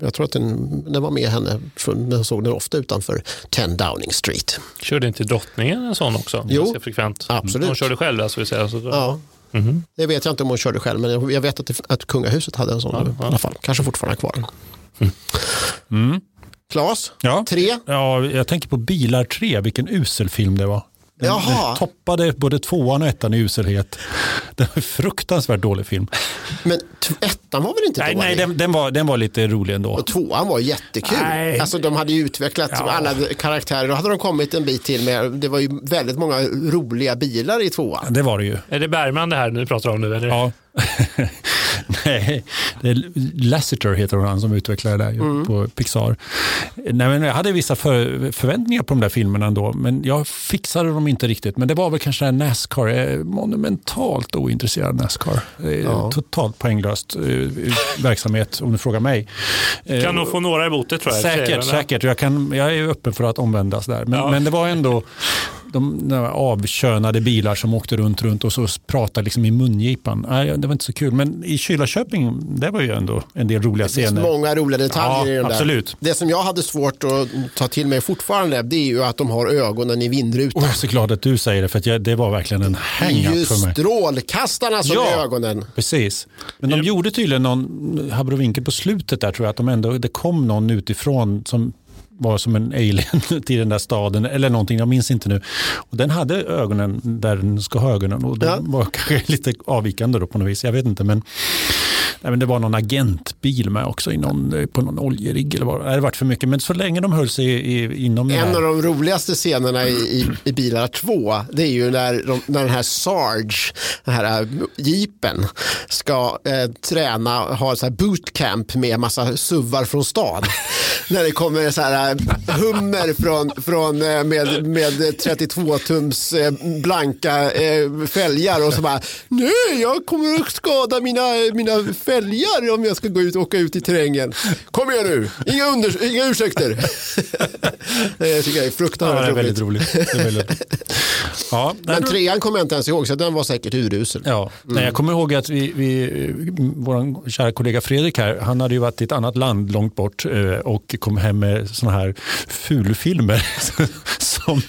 jag tror att den, den var med henne, den såg den ofta utanför 10 Downing Street. Körde inte drottningen en sån också? Jo, frekvent. absolut. Hon körde själv alltså, så Ja. Mm -hmm. Det vet jag inte om hon körde själv, men jag vet att, det, att kungahuset hade en sån ja, ja. i alla fall. Kanske fortfarande kvar. Mm. Mm. Klas, ja. tre. Ja, jag tänker på Bilar 3, vilken usel film det var. Den, den toppade både tvåan och ettan i uselhet. Det var en fruktansvärt dålig film. Men ettan var väl inte nej, dålig? Nej, den, den, var, den var lite rolig ändå. Och tvåan var jättekul. Nej. Alltså, de hade ju utvecklat ja. alla karaktärer. Då hade de kommit en bit till med, det var ju väldigt många roliga bilar i tvåan. Det var det ju. Är det Bergman det här du pratar om nu? Eller? Ja. Nej, det är Lasseter heter han som utvecklade det där mm. på Pixar. Nej, men jag hade vissa för, förväntningar på de där filmerna ändå, men jag fixade dem inte riktigt. Men det var väl kanske Nascar, jag är monumentalt ointresserad av Nascar. Ja. Totalt poänglöst uh, verksamhet om du frågar mig. Kan nog få några emot det tror jag. Säkert, säkert. Jag, kan, jag är öppen för att omvändas där. Men, ja. men det var ändå de, de avkönade bilar som åkte runt, runt och så pratade liksom i mungipan. Nej, det var inte så kul. Men i Kylarköping, det var ju ändå en del roliga scener. Det finns många roliga detaljer ja, i den där. Absolut. Det som jag hade svårt att ta till mig fortfarande, det är ju att de har ögonen i vindrutan. Jag är så glad att du säger det, för jag, det var verkligen en hang för mig. strålkastarna som ja, är ögonen. Precis. Men de gjorde tydligen någon abrovinkel på slutet där tror jag, att de ändå, det kom någon utifrån som var som en alien till den där staden eller någonting, jag minns inte nu. Och den hade ögonen där den ska ha ögonen och de ja. var kanske lite avvikande då på något vis, jag vet inte. Men nej, men det var någon agentbil med också i någon, eh, på någon oljerigg. Eller vad. Det hade varit för mycket, men så länge de höll sig i, inom En av de roligaste scenerna i, i, i Bilar 2, det är ju när, de, när den här Sarge, den här eh, jeepen, ska eh, träna, ha så här bootcamp med massa suvar från stan. när det kommer så här eh, hummer från, från, med, med 32 tums blanka eh, fälgar och så bara, nej, jag kommer att skada mina, mina fälgar om jag ska gå ut och åka ut i terrängen. Kom igen nu, inga, under, inga ursäkter. det tycker jag är fruktansvärt ja, det är väldigt roligt. Är väldigt... Ja, Men trean kommer jag inte ens ihåg, så den var säkert urusel. Ja. Mm. Nej, jag kommer ihåg att vi, vi, vår kära kollega Fredrik här, han hade ju varit i ett annat land långt bort eh, och kom hem med sådana här fulfilmer. som,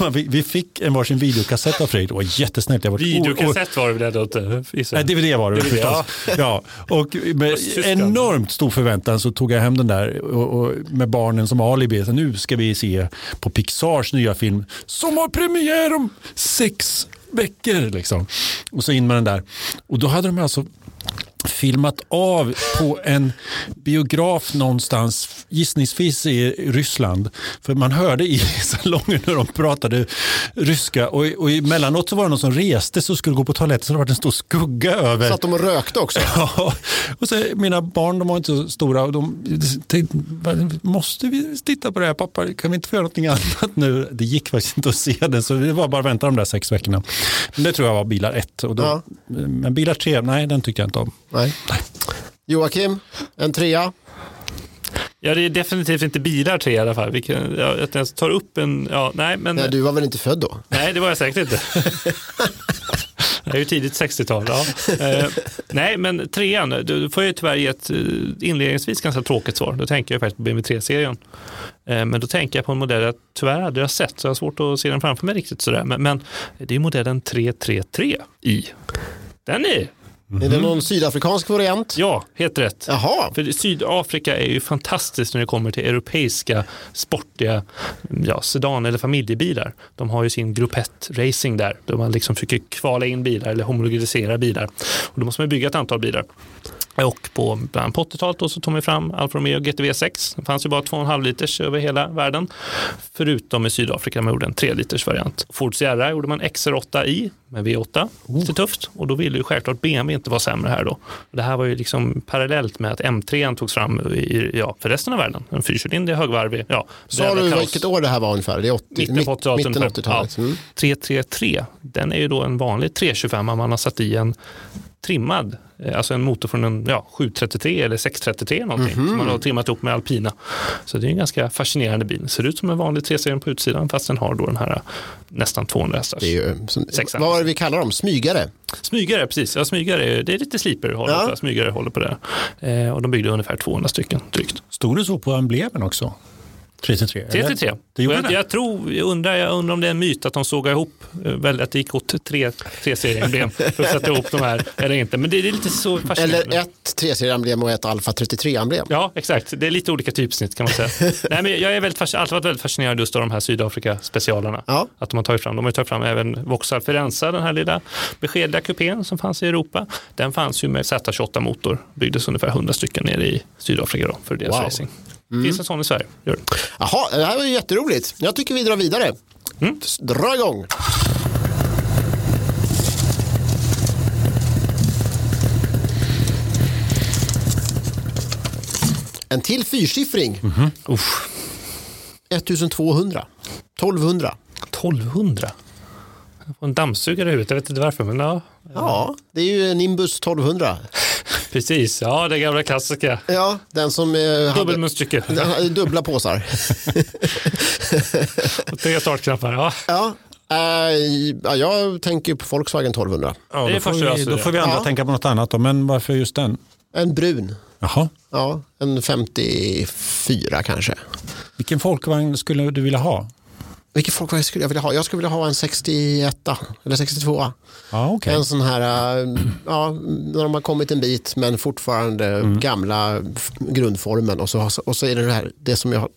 man, vi, vi fick en varsin videokassett av Fredrik, det var jättesnällt. Videokassett var det väl ändå inte? Nej, DVD var det väl förstås. Ja, och med enormt stor förväntan så tog jag hem den där och, och med barnen som alibi. Så nu ska vi se på Pixars nya film som har premiär om sex veckor. Liksom. Och så in med den där. Och då hade de alltså filmat av på en biograf någonstans, gissningsvis i Ryssland. För man hörde i salongen när de pratade ryska och, och emellanåt så var det någon som reste så skulle gå på toaletten så det var en stor skugga över. Satt de och rökte också? Ja, och så, mina barn de var inte så stora och de tänkte, måste vi titta på det här pappa? Kan vi inte få göra någonting annat nu? Det gick faktiskt inte att se den så det var bara att vänta de där sex veckorna. Men det tror jag var bilar ett. Och då, ja. Men bilar tre, nej den tyckte jag inte om. Nej. Nej. Joakim, en trea? Ja, det är definitivt inte bilar tre i alla fall. Vilken, jag, jag tar upp en, ja, nej men. Nej, du var väl inte född då? Nej, det var jag säkert inte. är ju tidigt 60-tal. Ja. Eh, nej, men trean, du får ju tyvärr ge ett eh, inledningsvis ganska tråkigt svar. Då tänker jag faktiskt på BMW 3-serien. Eh, men då tänker jag på en modell jag tyvärr aldrig har sett, så jag har svårt att se den framför mig riktigt sådär. Men, men det är modellen 333i. Den är Mm. Är det någon sydafrikansk variant? Ja, helt rätt. Jaha. För Sydafrika är ju fantastiskt när det kommer till europeiska sportiga ja, sedan eller familjebilar. De har ju sin Grupp 1-racing där, där man liksom försöker kvala in bilar eller homologisera bilar. Och då måste man bygga ett antal bilar. Och på, bland på 80-talet så tog man fram Alfa Romeo GTV 6. Det fanns ju bara 2,5 liters över hela världen. Förutom i Sydafrika man gjorde en 3 liters variant. Ford Sierra gjorde man XR8i med V8. Oh. Lite tufft. Och då ville ju självklart BMW inte vara sämre här då. Det här var ju liksom parallellt med att M3 togs fram i, ja, för resten av världen. En fyrcylindrig högvarvig. Ja, Sa du vilket år det här var ungefär? Det är 80, mitten på 80-talet. 80 ja. mm. 333, den är ju då en vanlig 325 man har satt i en trimmad, eh, alltså en motor från en ja, 733 eller 633 någonting mm -hmm. som man har trimmat ihop med alpina. Så det är en ganska fascinerande bil. Ser ut som en vanlig 3 på utsidan fast den har då den här eh, nästan 200 hästars. Är som, vad var det vi kallar dem? Smygare? Smygare, precis. Ja, smygare, det är lite sliper håller ja. på, smygare håller på det. Eh, och de byggde ungefär 200 stycken drygt. Stod det så på emblemen också? 333? 333. Jag, jag, tror, jag, undrar, jag undrar om det är en myt att de såg ihop, eh, att det gick åt tre, tre serieemblem för att sätta ihop de här, eller inte. Men det, är lite så fascinerande. Eller ett tre serieemblem och ett Alfa 33-emblem. Ja, exakt. Det är lite olika typsnitt kan man säga. Nej, men jag är väldigt alltid varit väldigt fascinerad just av de här Sydafrika-specialerna. Ja. Att de har tagit fram, de har tagit fram även Vauxhall Firenza, den här lilla beskedliga kupén som fanns i Europa. Den fanns ju med Z28-motor, byggdes ungefär 100 stycken nere i Sydafrika då, för deras wow. racing. Mm. Finns en sån i Sverige. Gör det. Jaha, det här var jätteroligt. Jag tycker vi drar vidare. Mm. Dra igång. En till fyrsiffring. Mm -hmm. 1200. 1200. 1200? Jag får en dammsugare i huvudet, jag vet inte varför. Men ja. ja, det är ju Nimbus 1200. Precis, ja det gamla klassiska. Ja, den som eh, Dubbelmunstycke. hade dubbla påsar. och tre startknappar, ja. ja. Uh, jag tänker på Volkswagen 1200. Ja, då, får vi, då får vi andra ja. tänka på något annat. Då. Men varför just den? En brun. Jaha. Ja, en 54 kanske. Vilken folkvagn skulle du vilja ha? Vilken folkvagn skulle jag vilja ha? Jag skulle vilja ha en 61 eller 62. Ah, okay. En sån här, äh, ja, när de har kommit en bit men fortfarande mm. gamla grundformen och så, och så är det det här, det som jag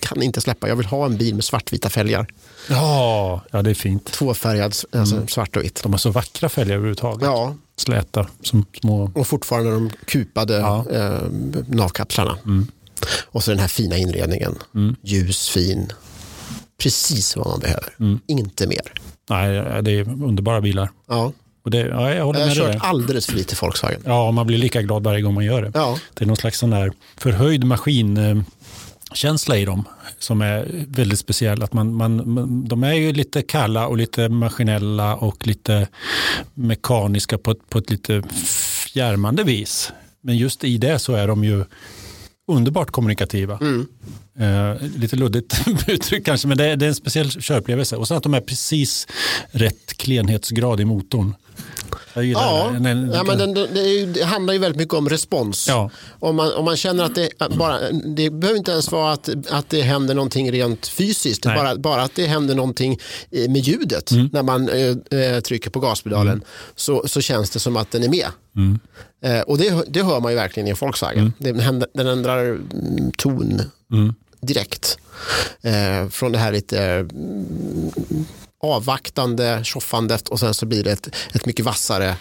kan inte släppa. Jag vill ha en bil med svartvita fälgar. Ja, ja det är fint. Tvåfärgad, alltså mm. svart och vitt. De har så vackra fälgar överhuvudtaget. Ja. Släta, som små... Och fortfarande de kupade ja. eh, navkapslarna. Mm. Och så den här fina inredningen. Mm. Ljus, fin precis vad man behöver. Mm. Inte mer. Nej, det är underbara bilar. Ja. Och det, ja, jag håller jag har kört det. alldeles för lite Volkswagen. Ja, man blir lika glad varje gång man gör det. Ja. Det är någon slags sån där förhöjd maskinkänsla i dem som är väldigt speciell. Att man, man, de är ju lite kalla och lite maskinella och lite mekaniska på, på ett lite fjärmande vis. Men just i det så är de ju underbart kommunikativa. Mm. Eh, lite luddigt uttryck kanske, men det är, det är en speciell körupplevelse. Och sen att de är precis rätt klenhetsgrad i motorn. Ja, det. Den, ja men den, det, ju, det, handlar ju väldigt mycket om respons. Ja. Om, man, om man känner att det bara, det behöver inte ens vara att, att det händer någonting rent fysiskt, bara, bara att det händer någonting med ljudet mm. när man äh, trycker på gaspedalen mm. så, så känns det som att den är med. Mm. Eh, och det, det hör man ju verkligen i en Volkswagen. Mm. Den, ändrar mm, ton mm. direkt. Eh, från det här lite avvaktande tjoffandet och sen så blir det ett, ett mycket vassare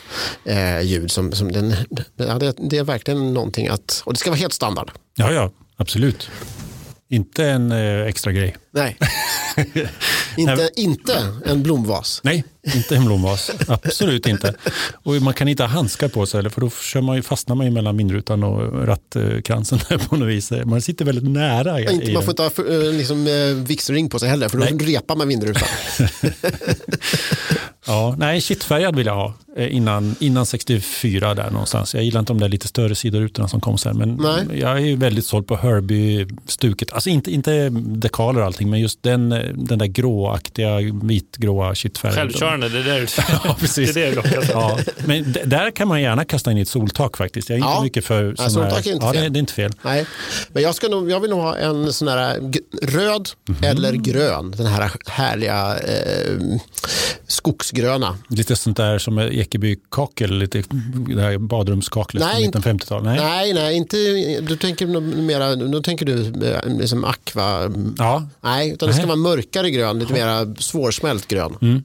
eh, ljud. Som, som den, ja, det, det, är verkligen någonting att, och det ska vara helt standard. Ja, ja, absolut. Inte en eh, extra grej. Nej, inte, inte en blomvas. Nej, inte en blomvas. Absolut inte. Och man kan inte ha handskar på sig för då kör man ju, fastnar man ju mellan vindrutan och rattkransen på något vis. Man sitter väldigt nära. I, inte, man får inte ha eh, liksom, eh, vigselring på sig heller för då nej. repar man vindrutan. ja, nej, kittfärgad vill jag ha. eh, innan, innan 64 där någonstans. Jag gillar inte de där lite större sidorutorna som kom sen. Men Nej. jag är ju väldigt såld på Herbie-stuket. Alltså inte, inte dekaler och allting, men just den, den där gråaktiga, vitgråa kittfärgen. Självkörande, det är där ja, precis. det, är det ja. Men där kan man gärna kasta in i ett soltak faktiskt. Jag är inte mycket för sådana soltak är inte ja, fel. Det, det, är inte fel. Nej. Men jag, ska nog, jag vill nog ha en sån här röd mm -hmm. eller grön. Den här härliga eh, skogsgröna. Lite sånt där som Ekeby-kakel, lite det här badrumskaklet nej, från 50-tal? Nej. nej, nej, inte, du tänker mera, då tänker du eh, liksom aqua. Ja. Nej, utan det ska vara mörkare grön, lite mera svårsmält grön. Mm.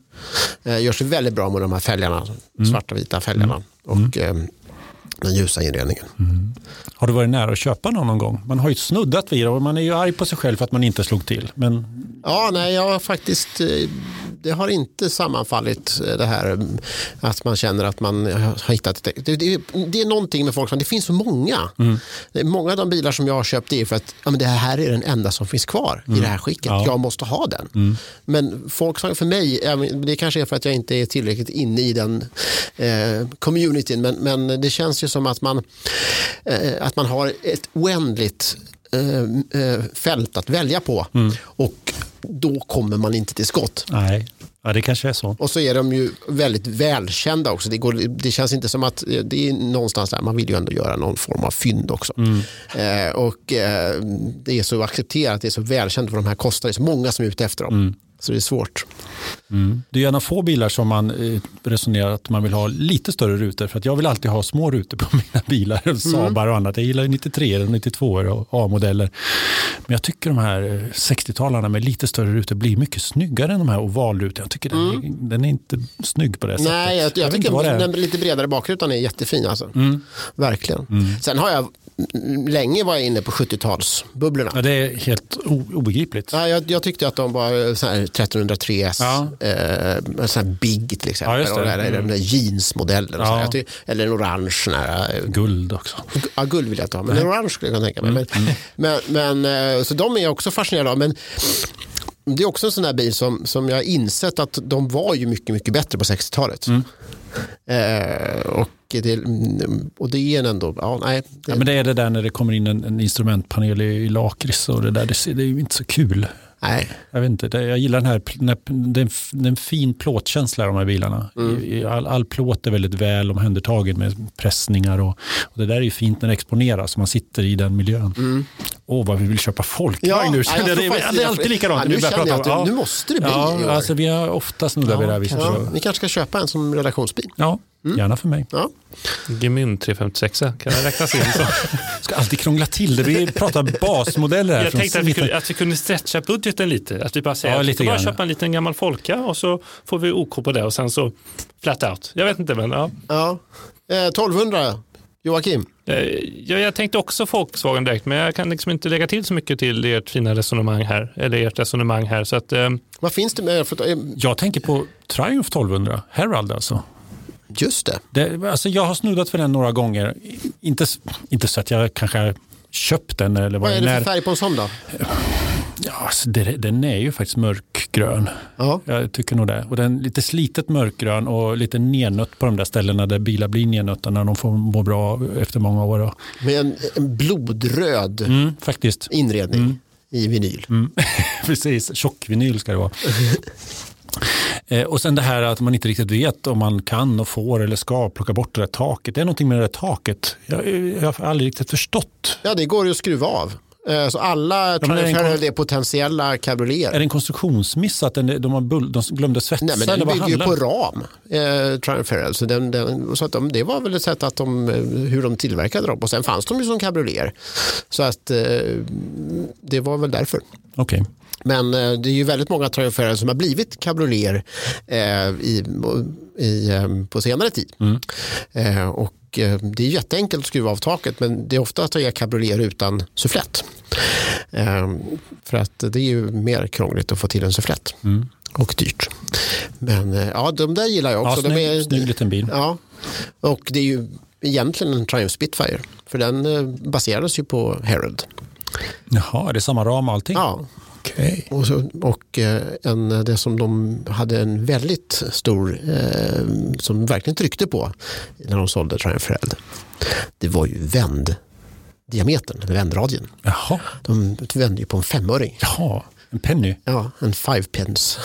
Eh, gör sig väldigt bra med de här fälgarna, mm. svarta vita fälgarna. Mm. Och, eh, den ljusa inredningen. Mm. Har du varit nära att köpa någon någon gång? Man har ju snuddat vid det och man är ju arg på sig själv för att man inte slog till. Men... Ja, nej, jag har faktiskt eh, det har inte sammanfallit eh, det här mm, att man känner att man har hittat det. Det, det, det är någonting med folk, det finns så många. Mm. Många av de bilar som jag har köpt är för att ja, men det här är den enda som finns kvar mm. i det här skicket. Ja. Jag måste ha den. Mm. Men folk för mig, det kanske är för att jag inte är tillräckligt inne i den eh, communityn, men, men det känns ju som att man, eh, att man har ett oändligt eh, eh fält att välja på. Mm. Och då kommer man inte till skott. Nej. Ja, det kanske är så. Och så är de ju väldigt välkända också. Det, går, det känns inte som att det är någonstans där, man vill ju ändå göra någon form av fynd också. Mm. Eh, och eh, det är så accepterat, det är så välkänt vad de här kostar. Det är så många som är ute efter dem. Mm. Så det är svårt. Mm. Det är en av få bilar som man eh, resonerar att man vill ha lite större rutor. För att jag vill alltid ha små rutor på mina bilar. Mm. Saabar och annat. Jag gillar 93 och 92 och A-modeller. Men jag tycker de här 60-talarna eh, med lite större rutor blir mycket snyggare än de här ovalrutorna. Jag tycker mm. den, är, den är inte snygg på det sättet. Nej, jag, jag, jag tycker den lite bredare bakrutan är jättefin. Alltså. Mm. Verkligen. Mm. Sen har jag länge var jag inne på 70-talsbubblorna. Ja, det är helt obegripligt. Ja, jag, jag tyckte att de var så här 1303 ja. eh, här Big till exempel. Ja, där, mm. Den där jeansmodellen. Ja. eller en orange. Här, eh, guld också. Ja, guld vill jag inte ha, men en orange skulle jag kunna tänka mig. Mm. Men, men, men, eh, så de är jag också fascinerad av. Men det är också en sån här bil som, som jag har insett att de var ju mycket, mycket bättre på 60-talet. Mm. Eh, och, det, och det är ändå, ja, nej. Det, ja, men det är det där när det kommer in en, en instrumentpanel i, i lakrits och det där, det, det är ju inte så kul. Nej. Jag, vet inte, jag gillar den här, det är en fin plåtkänsla i de här bilarna. Mm. All, all plåt är väldigt väl omhändertagen med pressningar och, och, det där är ju fint när det exponeras och man sitter i den miljön. Mm. Åh, vad vi vill köpa ja, nu. Ja, det, det, det, är alltid likadant. Ja, nu, känner jag att det, nu måste det bli ja, alltså, Vi har ofta snuddat ja, vid det här viset. Ja, ni kanske ska köpa en som redaktionsbil. Ja, Mm. Gärna för mig. Ja. Gemyn 356, kan den räknas in så? ska alltid krångla till det. Vi pratar basmodeller här. Jag tänkte att vi, kunde, att vi kunde stretcha budgeten lite. Att vi bara säger ja, att vi ska bara köpa en liten gammal Folka och så får vi OK på det och sen så flat out. Jag vet inte men ja. ja. Eh, 1200 Joakim? Eh, ja, jag tänkte också Volkswagen direkt, men jag kan liksom inte lägga till så mycket till ert fina resonemang här. Eller ert resonemang här. Så att, eh... Vad finns det med? Jag tänker på Triumph 1200, Herald alltså. Just det. det alltså jag har snuddat för den några gånger. Inte, inte så att jag kanske köpt den. Eller vad, vad är det för färg på en sån då? Ja, alltså den är ju faktiskt mörkgrön. Ja. Jag tycker nog det. Och den är lite slitet mörkgrön och lite nednött på de där ställena där bilar blir nednötta när de får må bra efter många år. Med en, en blodröd mm, faktiskt. inredning. Mm. i vinyl. Mm. Precis, tjockvinyl ska det vara. Eh, och sen det här att man inte riktigt vet om man kan och får eller ska plocka bort det där taket. Det är någonting med det där taket. Jag, jag har aldrig riktigt förstått. Ja, det går ju att skruva av. Eh, så alla ja, Triumph är potentiella cabrioleter. Är det en konstruktionsmiss att den, de, har bull, de glömde svetsa? Nej, men den bygger ju på ram, eh, Triumph Så, den, den, så att de, det var väl ett sätt att de, eh, hur de tillverkade dem. Och sen fanns de ju som cabrioleter. Så att eh, det var väl därför. Okej. Okay. Men eh, det är ju väldigt många Triumph som har blivit cabrioleter eh, i, i, eh, på senare tid. Mm. Och det är jätteenkelt att skruva av taket men det är ofta att jag är cabriolet utan sufflett. För att det är ju mer krångligt att få till en sufflett. Mm. Och dyrt. Men ja, de där gillar jag också. Ja, snygg, de är, snygg liten bil. Ja, och det är ju egentligen en Triumph Spitfire. För den baserades ju på Herald. Jaha, är det samma ram och allting? Ja, Okay. Och, så, och eh, en, det som de hade en väldigt stor, eh, som verkligen tryckte på när de sålde Triumph Red, det var ju vänddiametern, eller vändradien. Jaha. De vände ju på en femöring. Jaha. En penny? Ja, en five pence.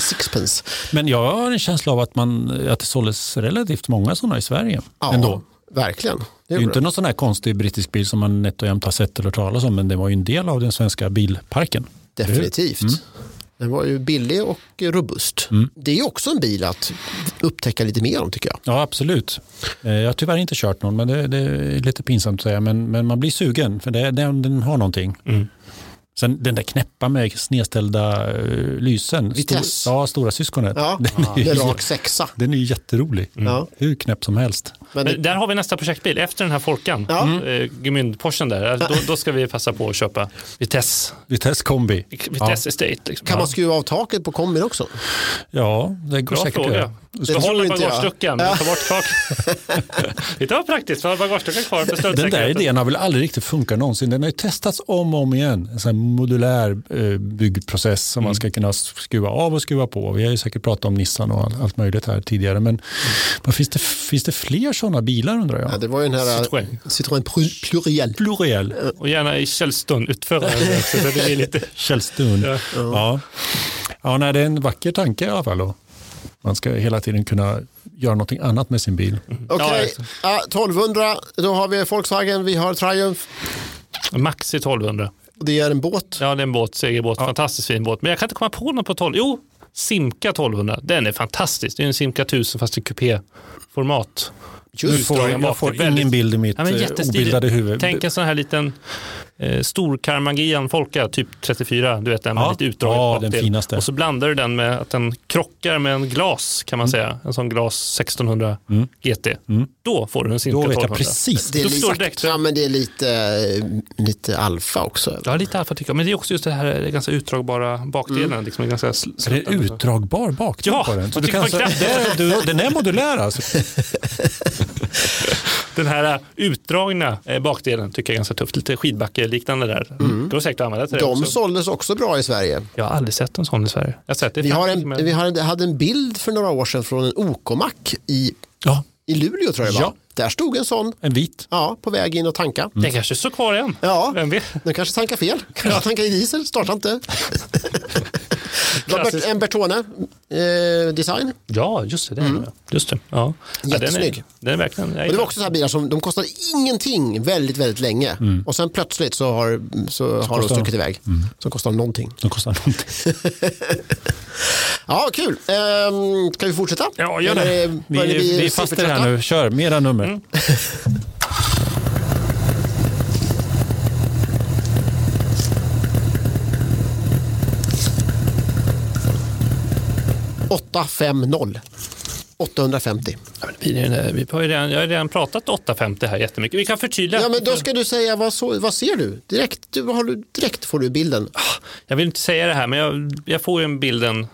Sixpence. Men jag har en känsla av att, man, att det såldes relativt många sådana i Sverige. Ja, ändå. Verkligen. Det, det är ju inte någon sån här konstig brittisk bil som man nätt och jämt har sett eller hört talas om, men det var ju en del av den svenska bilparken. Definitivt. Mm. Den var ju billig och robust. Mm. Det är ju också en bil att upptäcka lite mer om tycker jag. Ja, absolut. Eh, jag har tyvärr inte kört någon, men det, det är lite pinsamt att säga. Men, men man blir sugen, för det, den, den har någonting. Mm. Sen den där knäppa med snedställda uh, lysen. Vitesse. Stor, ja, stora syskonet. Ja, den är, ja, rak sexa. Den är jätterolig. Mm. Hur knäpp som helst. Men, Men där har vi nästa projektbil. Efter den här Folkan, ja. mm. Gemynd-Porschen där, då, då, ska vi passa på att köpa Vitesse. Vitesse kombi. Vitesse ja. Estate. Liksom. Kan man skruva av taket på kombin också? Ja, det går Bra säkert fråga. Behålla bagageluckan, ja. ta bort taket. det var praktiskt, ha bagageluckan kvar för Den där idén har väl aldrig riktigt funkat någonsin. Den har ju testats om och om igen. En sån modulär eh, byggprocess som mm. man ska kunna skruva av och skruva på. Vi har ju säkert pratat om Nissan och allt möjligt här tidigare. Men mm. finns, det, finns det fler sådana bilar undrar jag? Ja, det var ju den här Citroën, Citroën Pluriel. Pluriel. Och gärna i Källstun-utförare. Källstun. Ja. Ja. Ja, nej, det är en vacker tanke i alla fall. Då. Man ska hela tiden kunna göra någonting annat med sin bil. Okej, okay. ja, 1200, då har vi Volkswagen, vi har Triumph. Maxi 1200. Det är en båt? Ja, det är en båt, segelbåt, ja. fantastiskt fin båt. Men jag kan inte komma på någon på 12. Jo, Simca 1200, den är fantastisk. Det är en Simca 1000 fast i kupéformat. Just får, jag får väldigt, ingen bild i mitt ja, eh, obildade huvud. Tänk en sån här liten eh, stor Karmangian Folka, typ 34, du vet den med ja. lite utdraget ja, den finaste. Och så blandar du den med att den krockar med en glas kan man mm. säga. En sån glas 1600 mm. GT. Mm. Då får du en Simca 1200. Då vet jag precis. Det är, lite, direkt. Ja, men det är lite, lite alfa också. Ja, lite alfa tycker jag. Men det är också just det här ganska utdragbara bakdelen. Mm. Liksom, ganska är det utdragbar bakdel ja, på den? Så du kan, så, det, du, den är modulär alltså? den här utdragna eh, bakdelen tycker jag är ganska tufft. Lite skidbacke-liknande där. Mm. Det säkert använda till De också. såldes också bra i Sverige. Jag har aldrig sett en sån i Sverige. Jag har sett det vi, har en, men... vi har, hade en bild för några år sedan från en OK-mack i, ja. i Luleå tror jag det var. Ja. Där stod en sån. En vit? Ja, på väg in och tanka. Mm. Den kanske står kvar igen. Ja, Vem vet? den kanske tankar fel. Kanske ja. tankar i diesel, startar inte. Robert, en Bertone eh, design. Ja, just det. det, mm. just det. Ja. Jättesnygg. Ja, den är, den är verkligen, och det var också så här bilar som de kostade ingenting väldigt, väldigt länge. Mm. Och sen plötsligt så har, så, så har de stuckit iväg. Mm. Så kostar de någonting. De kostar någonting. ja, kul. Ehm, ska vi fortsätta? Ja, gör det. Eller, vi, vi, vi är fast i det här nu. Kör, mera nummer. Mm. 850. 850. vi, har redan, jag har redan pratat 850 här jättemycket. Vi kan förtydliga. Ja, men då ska du säga vad, så, vad ser du? Direkt, du, har du? Direkt får du bilden. Ah, jag vill inte säga det här, men jag, jag får ju en bilden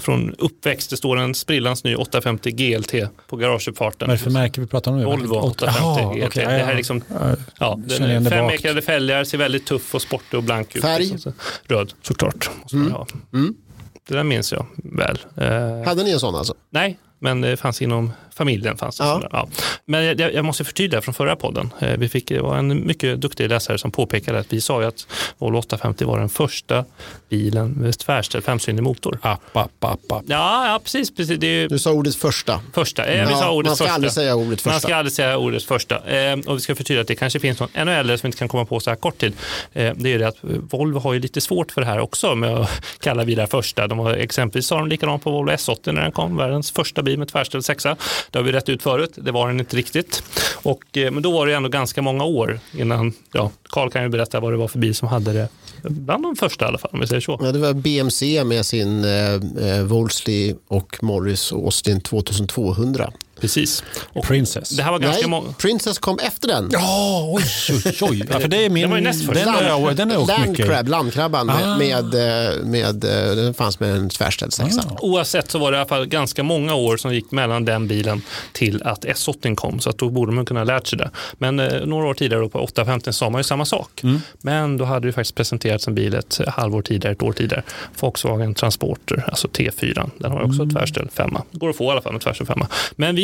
från uppväxt. Det står en sprillans ny 850 GLT på garageuppfarten. Vad är det för märke vi pratar om nu? Volvo 850 Aha, GLT. Okay, det här är liksom, ja, den femekrade fälgar, ser väldigt tuff och sportig och blank ut. Färg? Röd, såklart. Mm. Mm. Det där minns jag väl. Eh, Hade ni en sån alltså? Nej, men det fanns inom familjen. Fanns det ja. ja. Men jag, jag, måste förtydliga från förra podden. Eh, vi fick, det var en mycket duktig läsare som påpekade att vi sa ju att Volvo 850 var den första bilen med tvärställd femcylindrig motor. App, app, app, app. Ja, ja, precis. precis. Det är, du sa ordet första. Första. Eh, vi sa ordet man ska första. aldrig säga ordet första. Man ska aldrig säga ordet första. Eh, och vi ska förtydliga att det kanske finns någon ännu äldre som inte kan komma på så här kort tid. Eh, det är det att Volvo har ju lite svårt för det här också med att kalla bilar första. De har, exempelvis sa de likadant på Volvo S80 när den kom, världens första bil med tvärställd sexa. Det har vi rätt ut förut, det var den inte riktigt. Och, eh, men då var det ändå ganska många år innan, ja, Carl kan ju berätta vad det var för bil som hade det bland de första i alla fall, om vi säger så. Ja, det var BMC med sin eh, eh Wolseley och Morris Austin 2200. Precis. Och Princess. Det här var ganska många... Princess kom efter den. Ja, oj, oj, oj. Ja, för det är min... Den var ju näst först. Den har jag, den har jag åkt Land mycket. Crab, landkrabban med, Ah. med, eh, med, eh, den fanns med en tvärställd sexa. Ah. Oavsett så var det i alla fall ganska många år som gick mellan den bilen till att S80 kom. Så att då borde man kunna ha lärt sig det. Men eh, några år tidigare då på 850 sa man ju samma sak. Mm. Men då hade det faktiskt presenterats en bil ett halvår tidigare, ett år tidigare. Volkswagen Transporter, alltså T4. Den har också Mm. tvärställd femma. Går att få i alla fall med tvärställd femma. Men vi,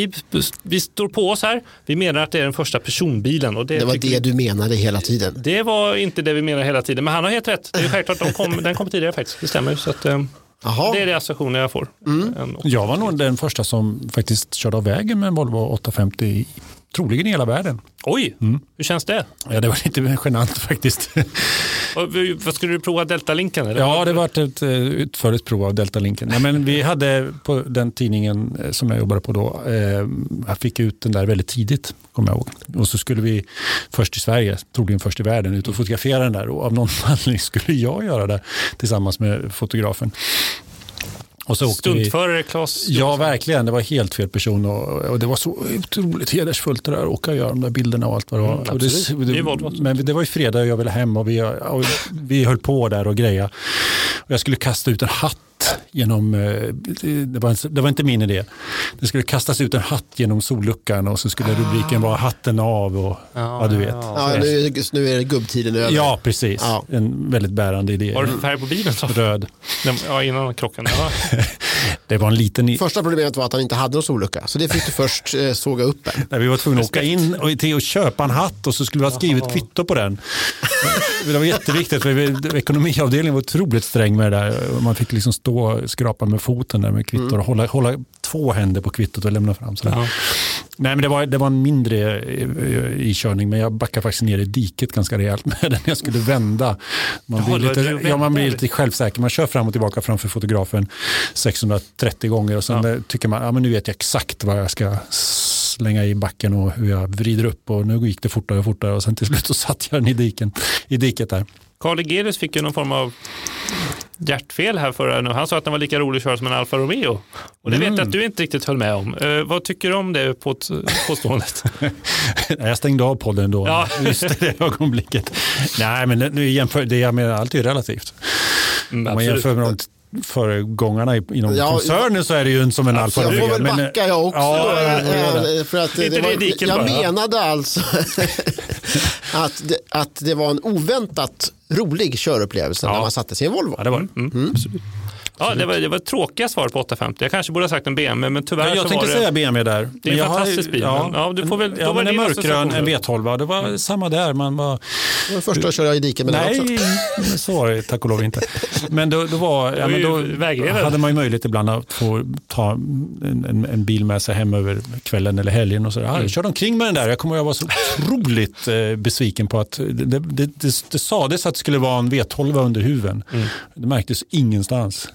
vi står på oss här. Vi menar att det är den första personbilen. Och det, Det var det vi- du menade hela tiden. det var inte det vi menade hela tiden, men han har helt rätt. Det är självklart, de kom, den kom tidigare faktiskt. Det stämmer. Så att, eh, Jaha. det är det associationer jag får. En- Jag var nog den första som faktiskt körde av vägen med en Volvo 850 i, troligen i hela världen. Oj, Mm. hur känns det? Ja, det var lite genant faktiskt. Vad skulle du prova Delta-linken? eller? Ja, det var ett utförligt prov av Delta-linken. Ja, men vi hade på den tidningen eh, som jag jobbade på då, eh, jag fick ut den där väldigt tidigt, kommer jag ihåg. Och så skulle vi först i Sverige, troligen först i världen, ut och fotografera den där. Och av någon anledning skulle jag göra det tillsammans med fotografen. Och så åkte vi, Stuntförare Claes Ja, verkligen. Det var helt fel person och, och det var så otroligt hedersfullt det där, att åka och göra de där bilderna och allt vad det var. Mm. Det är Volvo. men det var ju fredag och jag ville hem och vi, och vi höll på där och greja. Och jag skulle kasta ut en hatt genom, eh, det var, det var inte min idé. Det skulle kastas ut en hatt genom solluckan och så skulle rubriken vara hatten av och ja, du vet. Ja, nu, är- nu är det gubbtiden över. Ja, precis. Ja. En väldigt bärande idé. Var det färg på bilen? Så? Röd. Ja, innan krocken. Ja. Det var en liten... Första problemet var att han inte hade någon sollucka, så det fick du först eh, såga upp. En. Där vi var tvungna att åka in och, till och köpa en hatt och så skulle vi ha skrivit kvitto på den. Det var jätteviktigt för vi, ekonomiavdelningen var otroligt sträng med det där. Man fick liksom stå och skrapa med foten där med kvittor och hålla, hålla två händer på kvittot och lämna fram. Sådär. Ja. Nej, men det, var, det var en mindre eh, ikörning men jag backade faktiskt ner i diket ganska rejält med den. Jag skulle vända. Man blir, lite, ja, man blir lite självsäker. Man kör fram och tillbaka framför fotografen 630 gånger och sen Ja. eh, tycker man ja, men nu vet jag exakt vad jag ska slänga i backen och hur jag vrider upp och nu gick det fortare och fortare och sen till slut så satt jag den i, diken, i diket där. Carl Egerius fick ju någon form av hjärtfel här förra nu. Han sa att den var lika rolig att köra som en Alfa Romeo. Och det vet Mm. jag att du inte riktigt höll med om. Eh, vad tycker du om det på påståendet? Jag stängde av podden då, Ja. just det ögonblicket. Nej, men nu jämför, det jag menar, allt är ju relativt. Mm, Om man absolut. jämför med de föregångarna i- inom Ja, koncernen så är det ju en som en Alfa Jag får väl men- backa jag också. Ja, då, ja, ja, ja. eh, för att det var, det diket jag bara. menade alltså att, det, att det var en oväntat rolig körupplevelse Ja. när man satte sig i en Volvo. Ja, det var det. Mm. Ja, det var, det var tråkiga svar på 850. Jag kanske borde ha sagt en BMW, men tyvärr Ja, så jag tänkte var det... säga BMW där. Det är en jag har- fantastisk bil, men- ja, du får väl- då ja, var men en mörkgrön, en då. V12. Det var samma där. Man var, Det var första jag körde i diket med den nej, också. så var det tack och lov inte. Men då, då, var, ja, men då hade man ju möjlighet ibland att få ta en, en, en bil med sig hem över kvällen eller helgen. Och så. Ja, jag körde omkring med den där. Jag kommer att jag var så otroligt eh, besviken på att det, det, det, det sades att det skulle vara en V12 under huven. Det märktes ingenstans.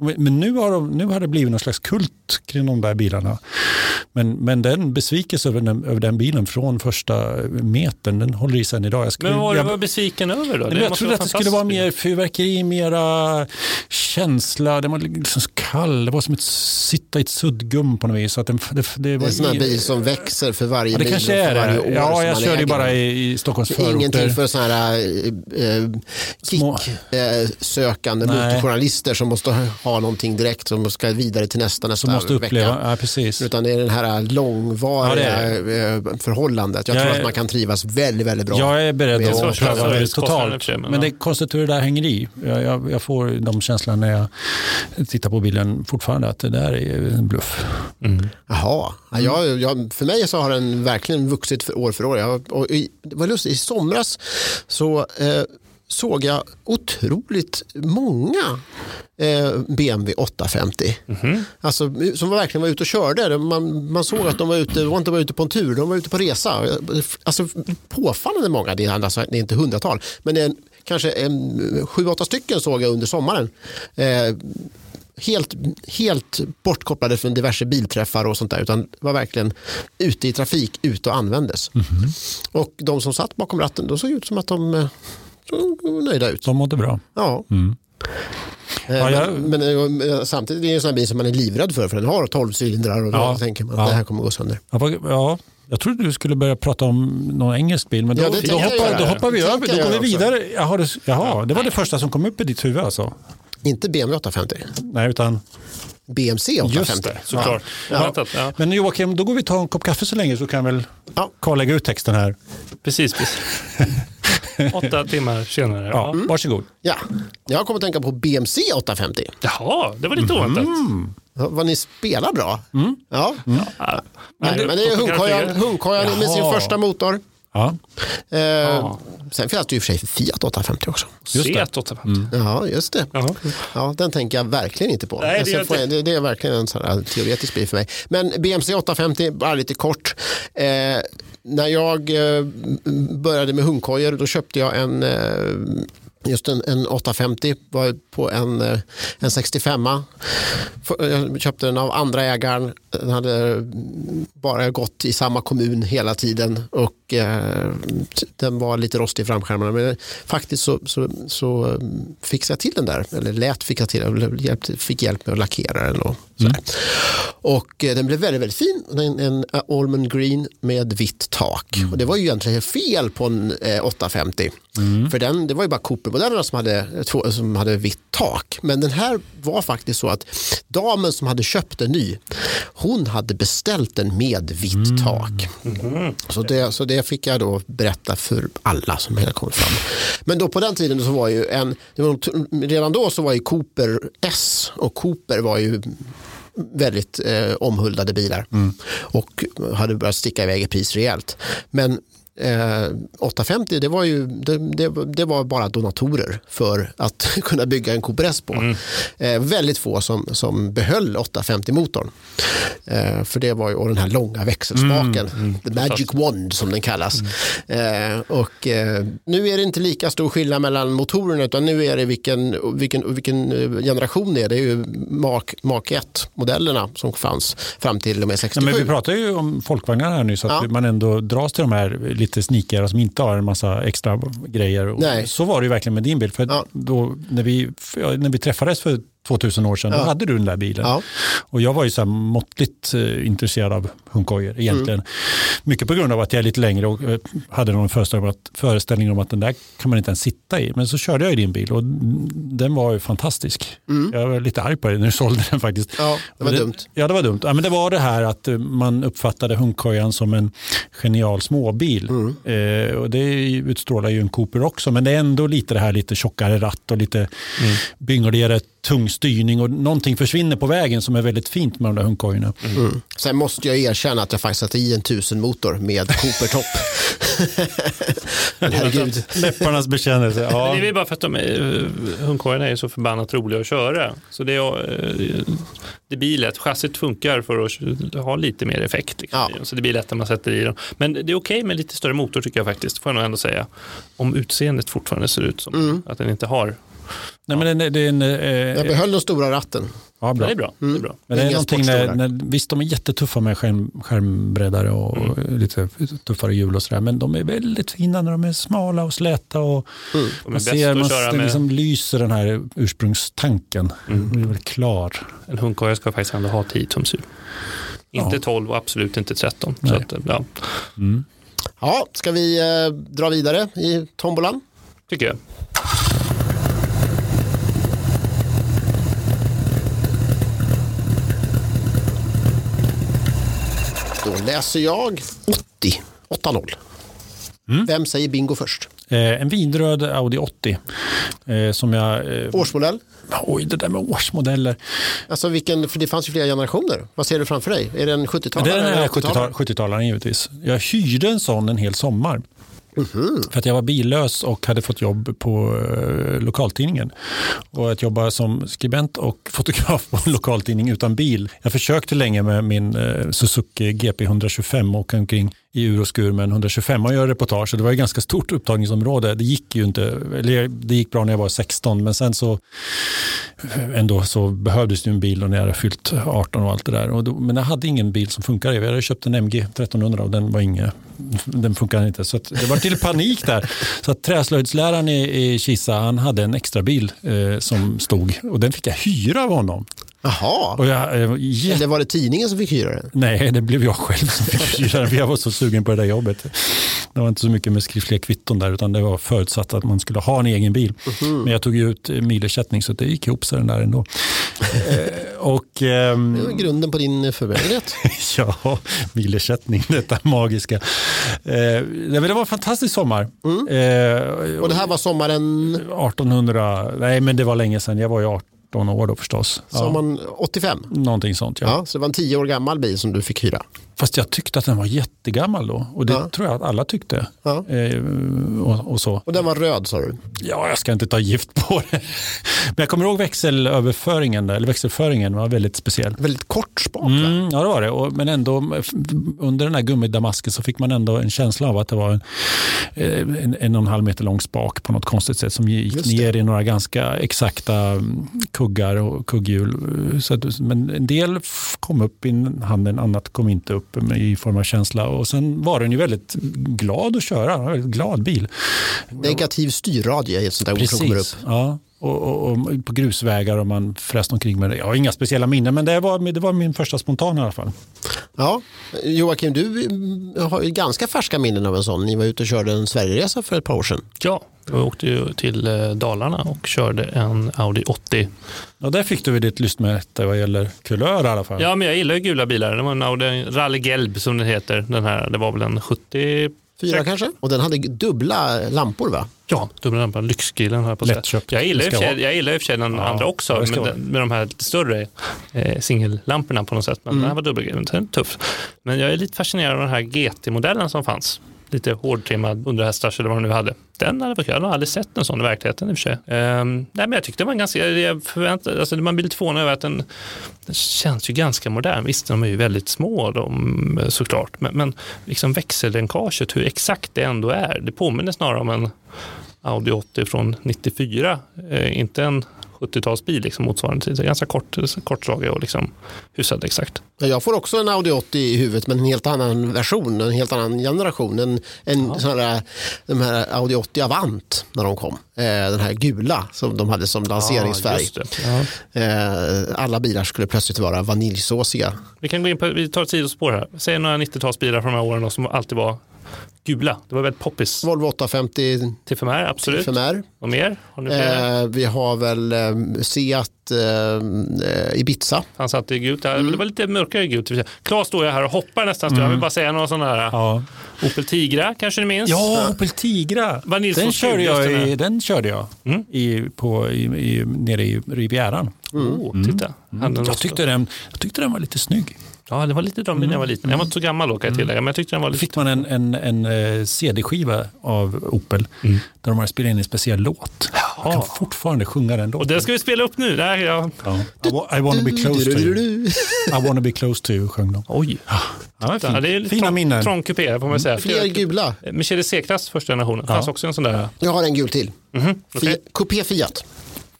Men nu har, de, nu har det blivit någon slags kult kring de där bilarna. Men, men den besvikelse över den, över den bilen från första metern, den håller i sig än idag. Jag, skulle, Men vad var du var besviken över då? Nej, Det jag trodde att det skulle vara mer fyrverkeri, mera känsla. Den var liksom kall. Det var som att sitta i ett suddgum på något vis. Så att den, det, det Det är var en sån här bil som växer för varje Ja, det bil kanske är för varje år det. Ja, jag körde ju bara i, i Stockholms Det är Ingenting förorter. för sådana här eh, kick-sökande Nej. motorjournalister som måste ha någonting direkt som ska vidare till nästa nästa Som måste uppleva, vecka. ja precis. Utan det är det här långvariga Ja, det eh, förhållandet. Jag Jag tror är- att man kan trivas väldigt, väldigt bra. Jag är beredd att pröva det totalt. men det är konstigt hur det där hänger i. Jag, jag, jag får de känslorna när jag tittar på bilen fortfarande att det där är en bluff. Jaha, ja, jag, jag, för mig så har den verkligen vuxit för år för år. Jag, och i, det var lustigt, i somras så eh, såg jag otroligt många BMW 850. Alltså, som verkligen var ute och körde. Man, man såg att de var ute, var inte bara ute på en tur, de var ute på resa. Alltså, påfallande många, det är, alltså, det är inte hundratal, men en, kanske en, sju, åtta stycken såg jag under sommaren. Eh, helt, helt bortkopplade från diverse bilträffar och sånt där utan var verkligen ute i trafik, ute och användes. Och de som satt bakom ratten, de såg ut som att de eh, nöjda ut. De mådde bra. Ja. Ja, jag... men, men, samtidigt är det en sån bil som man är livrädd för, för den har 12 cylindrar och då ja, tänker man att det här kommer gå sönder. Ja, jag trodde du skulle börja prata om någon engelsk bil, men då, ja, då, hoppar, då hoppar vi över. Då går vi vidare. Jaha, det, jaha, det var det första som kom upp i ditt huvud alltså? Inte BMW 850. Nej, utan? BMC 850. Just det, såklart. Ja. Ja. Men Joakim, då går vi tar en kopp kaffe så länge så kan väl ja. Karl lägga ut texten här. Precis, precis. Åtta timmar senare. Ja, mm. Varsågod. Ja. Jag kommer att tänka på BMC 850. Jaha, det var lite mm. oväntat. Vad ni spelar bra. Mm. Ja. Mm. ja. Men, det, men det är hundkojan med sin första motor. Ja. Eh, ja. Sen finns det ju för sig Fiat 850 också. Just Fiat 850? Mm. Ja, just det. Ja, den tänker jag verkligen inte på. Nej, det, är jag, det, det, är verkligen en sån här teoretisk bil för mig. Men BMC 850, bara lite kort. Eh, när jag eh, började med hundkojor då köpte jag en eh, Just en, en 850 var på en, eh, en 65 eh, Jag köpte den av andra ägaren. Den hade bara gått i samma kommun hela tiden och eh, den var lite rostig i framskärmarna. Men faktiskt så, så, så fixade jag till den där, eller lät fixa till den, fick hjälp med att lackera den. Och, mm. och eh, den blev väldigt, väldigt fin. En, en Allman Green med vitt tak. Mm. Och det var ju egentligen fel på en eh, 850. Mm. För den, det var ju bara Cooper-modellerna som hade, som hade vitt tak. Men den här var faktiskt så att damen som hade köpt en ny, hon hade beställt den med vitt mm. tak. Mm. Så, det, så det fick jag då berätta för alla som hela kommit fram. Men då på den tiden så var ju en, var, redan då så var ju Cooper S och Cooper var ju väldigt eh, omhuldade bilar mm. och hade börjat sticka iväg i pris rejält. Men Eh, 850 det var, ju, det, det, det, var bara donatorer för att kunna bygga en Cooper S på. Mm. Eh, väldigt få som, som behöll 850-motorn. Eh, för det var ju och den här långa växelspaken, mm. Mm. the magic wand som den kallas. Mm. Eh, och eh, nu är det inte lika stor skillnad mellan motorerna utan nu är det vilken, vilken, vilken eh, generation det är. Det är ju Mark, Mark 1-modellerna som fanns fram till och med 67. Ja, men vi pratar ju om folkvagnar här nu så att ja. man ändå dras till de här lite sneakare som inte har en massa extra grejer. Nej. Så var det ju verkligen med din bil. För ja. då, när, vi, när vi träffades för 2000 år sedan, ja. då hade du den där bilen. Ja. Och jag var ju så här måttligt eh, intresserad av hundkojor egentligen. Mm. Mycket på grund av att jag är lite längre och eh, hade någon föreställning om, att, föreställning om att den där kan man inte ens sitta i. Men så körde jag i din bil och den var ju fantastisk. Mm. Jag var lite arg på dig när du sålde den faktiskt. Ja, det var det, dumt. Ja, det var dumt. Ja, men det var det här att eh, man uppfattade hundkojan som en genial småbil. Mm. Eh, och det utstrålar ju en Cooper också, men det är ändå lite det här lite tjockare ratt och lite mm. byngligare tung styrning och någonting försvinner på vägen som är väldigt fint med de där hundkojorna. Mm. Mm. Sen måste jag erkänna att jag faktiskt satte i en tusen-motor med Cooper-topp. Herregud. Läpparnas bekännelse. Ja. det är bara för att de är, hundkojorna är så förbannat roliga att köra. Så det är, det blir lätt. Chassit funkar för att ha lite mer effekt. Liksom. Ja. Så det blir lätt när man sätter i dem. Men det är okej okay med lite större motor tycker jag faktiskt. Får jag nog ändå säga. Om utseendet fortfarande ser ut som mm. att den inte har Nej, men det, det är en, eh, jag behöll den stora ratten. Ja, bra. det är bra. Mm. Det är bra. Men det är någonting när, när, visst, de är jättetuffa med skärm, skärmbreddare och mm. lite tuffare hjul och sådär. Men de är väldigt fina när de är smala och släta. Och mm. Man ser man det liksom lyser den här ursprungstanken. Mm. Den är väl klar. En hundkoja ska faktiskt ändå ha 10 tums hjul. Inte ja. 12 och absolut inte 13. Så att, ja. Mm. ja, ska vi eh, dra vidare i tombolan? Tycker jag. Då läser jag 80, 8-0. Mm. Vem säger bingo först? Eh, en vinröd Audi 80. Eh, som jag, eh, Årsmodell? Oj, det där med årsmodeller. Alltså vilken, för det fanns ju flera generationer. Vad ser du framför dig? Är det en 70-talare? Det är en 70-talare 70 givetvis. Jag hyrde en sån en hel sommar. Mm. För att jag var billös och hade fått jobb på eh, lokaltidningen. Och att jobba som skribent och fotograf på en lokaltidning utan bil. Jag försökte länge med min eh, Suzuki GP 125 och åka omkring i ur och skur med en 125 och göra reportage. Det var ett ganska stort upptagningsområde. Det gick ju inte, eller det gick bra när jag var 16 men sen så ändå så behövdes det en bil och när jag hade fyllt 18 och allt det där. Och då, men jag hade ingen bil som funkade. Jag hade köpt en MG 1300 och den var inge, den funkade inte. Så det var till panik där. Så att träslöjdsläraren i, i Kisa, han hade en extra bil eh, som stod och den fick jag hyra av honom. Jaha, Och jag, eh, jätte- eller var det tidningen som fick hyra den? Nej, det blev jag själv som fick hyra den, för jag var så sugen på det där jobbet. Det var inte så mycket med skriftliga kvitton där, utan det var förutsatt att man skulle ha en egen bil. Men jag tog ut milersättning så det gick ihop sig den där ändå. Eh, och ehm, Det var grunden på din förmögenhet. ja, milersättning, detta magiska. Eh, det var en fantastisk sommar. Eh, Och det här var sommaren, 1800, nej men det var länge sedan, jag var ju 18 år då förstås. Ja, sommaren 85. någonting sånt ja. Ja, så det var en tio år gammal bil som du fick hyra. Fast jag tyckte att den var jättegammal då. Och det Ja. tror jag att alla tyckte. Ja. Eh, och, och så. Och den var röd sa du? Ja, jag ska inte ta gift på det. Men jag kommer ihåg växelöverföringen, där, eller växelföringen var väldigt speciell. Väldigt kort spak? Mm, ja, det var det. Och, men ändå, under den här gummidamasken så fick man ändå en känsla av att det var en, eh, en, en och en halv meter lång spak på något konstigt sätt som gick ner i några ganska exakta mm, kuggar och kugghjul. Så att, men en del kom upp i handen, annat kom inte upp i form av känsla. Och sen var den ju väldigt glad att köra, en väldigt glad bil. Negativ styrradie är ett sånt där ord som kommer upp. Ja. Och, och, och på grusvägar och man fräste omkring med det. Jag har inga speciella minnen, men det var, det var min första spontan i alla fall. Ja. Joakim, du mm, har ju ganska färska minnen av en sån. Ni var ute och körde en Sverigeresa för ett par år sedan. Ja, jag åkte ju till eh, Dalarna och körde en Audi 80. Ja, där fick du väl ditt lystmäte vad gäller kulör i alla fall. Ja, men jag gillar ju gula bilar. Det var en Audi Rally Gelb som den heter. Den här, det var väl en 70... Fyra kanske? Och den hade dubbla lampor va? Ja, dubbla lampan. Lyxgrillen har jag på sig- jag gillar i och för sig den Ja, andra också, med, den- med de här större eh, singellamporna på något sätt. Men den här var dubbelgriven, den är tuff. Men jag är lite fascinerad av den här GT-modellen som fanns. Lite hårdtrimmad underhästars eller vad de nu hade. Den hade varit kul. Jag har aldrig sett en sån i verkligheten i och för sig. Ehm, nej, men jag tyckte man ganska, jag förväntade, alltså man blir lite förvånad över att den, den känns ju ganska modern. Visst, de är ju väldigt små de, såklart. Men, men liksom växellänkaget, hur exakt det ändå är. Det påminner snarare om en Audi 80 från 94. Eh, inte en 70-talsbil liksom, motsvarande tid. Ganska kort, kortdragig och liksom hyfsat exakt. Jag får också en Audi 80 i huvudet men en helt annan version, en helt annan generation. En, en sån här, de här Audi 80 Avant när de kom. Eh, den här gula som de hade som lanseringsfärg. just det. Ja. eh, alla bilar skulle plötsligt vara vaniljsåsiga. Vi kan gå in på, vi tar ett sidospår här. Säg några 90-talsbilar från de här åren då, som alltid var gula. Det var väldigt poppis. Volvo 850 T5R, absolut. FMR. Och mer? Har ni? Eh, vi har väl eh, Seat eh, Ibiza. Han satt i gult. där. Det var lite mörkare gult. Claes står jag här och hoppar nästan. Mm. Jag vill bara säga några sådana här. Ja, Opel Tigra kanske ni minns? ja Opel Tigra. Den körde jag, den i, den körde jag i, på, i, i, nere i Rivieran. Oh, titta. Den Jag, tyckte den, jag tyckte den var lite snygg. Ja, det var lite de när jag var liten. Jag var inte så gammal då kan jag tillägga, men jag tyckte den var lite... fick man en, en, en eh, CD-skiva av Opel där de hade spelat in en speciell låt. Jag kan fortfarande sjunga den Och låten. den ska vi spela upp nu. Där, ja. Ja. I, wa- I wanna be close to you. I wanna be close to you sjöng de. Oj. Ja, Ja, fint. det är lite Fina trång, minnen. trång kupé får man säga. Fler gula. Mercedes C-klass första generationen. Det fanns också en sån där. Jag har en gul till. Mhm, okej. Fi- Coupé Fiat.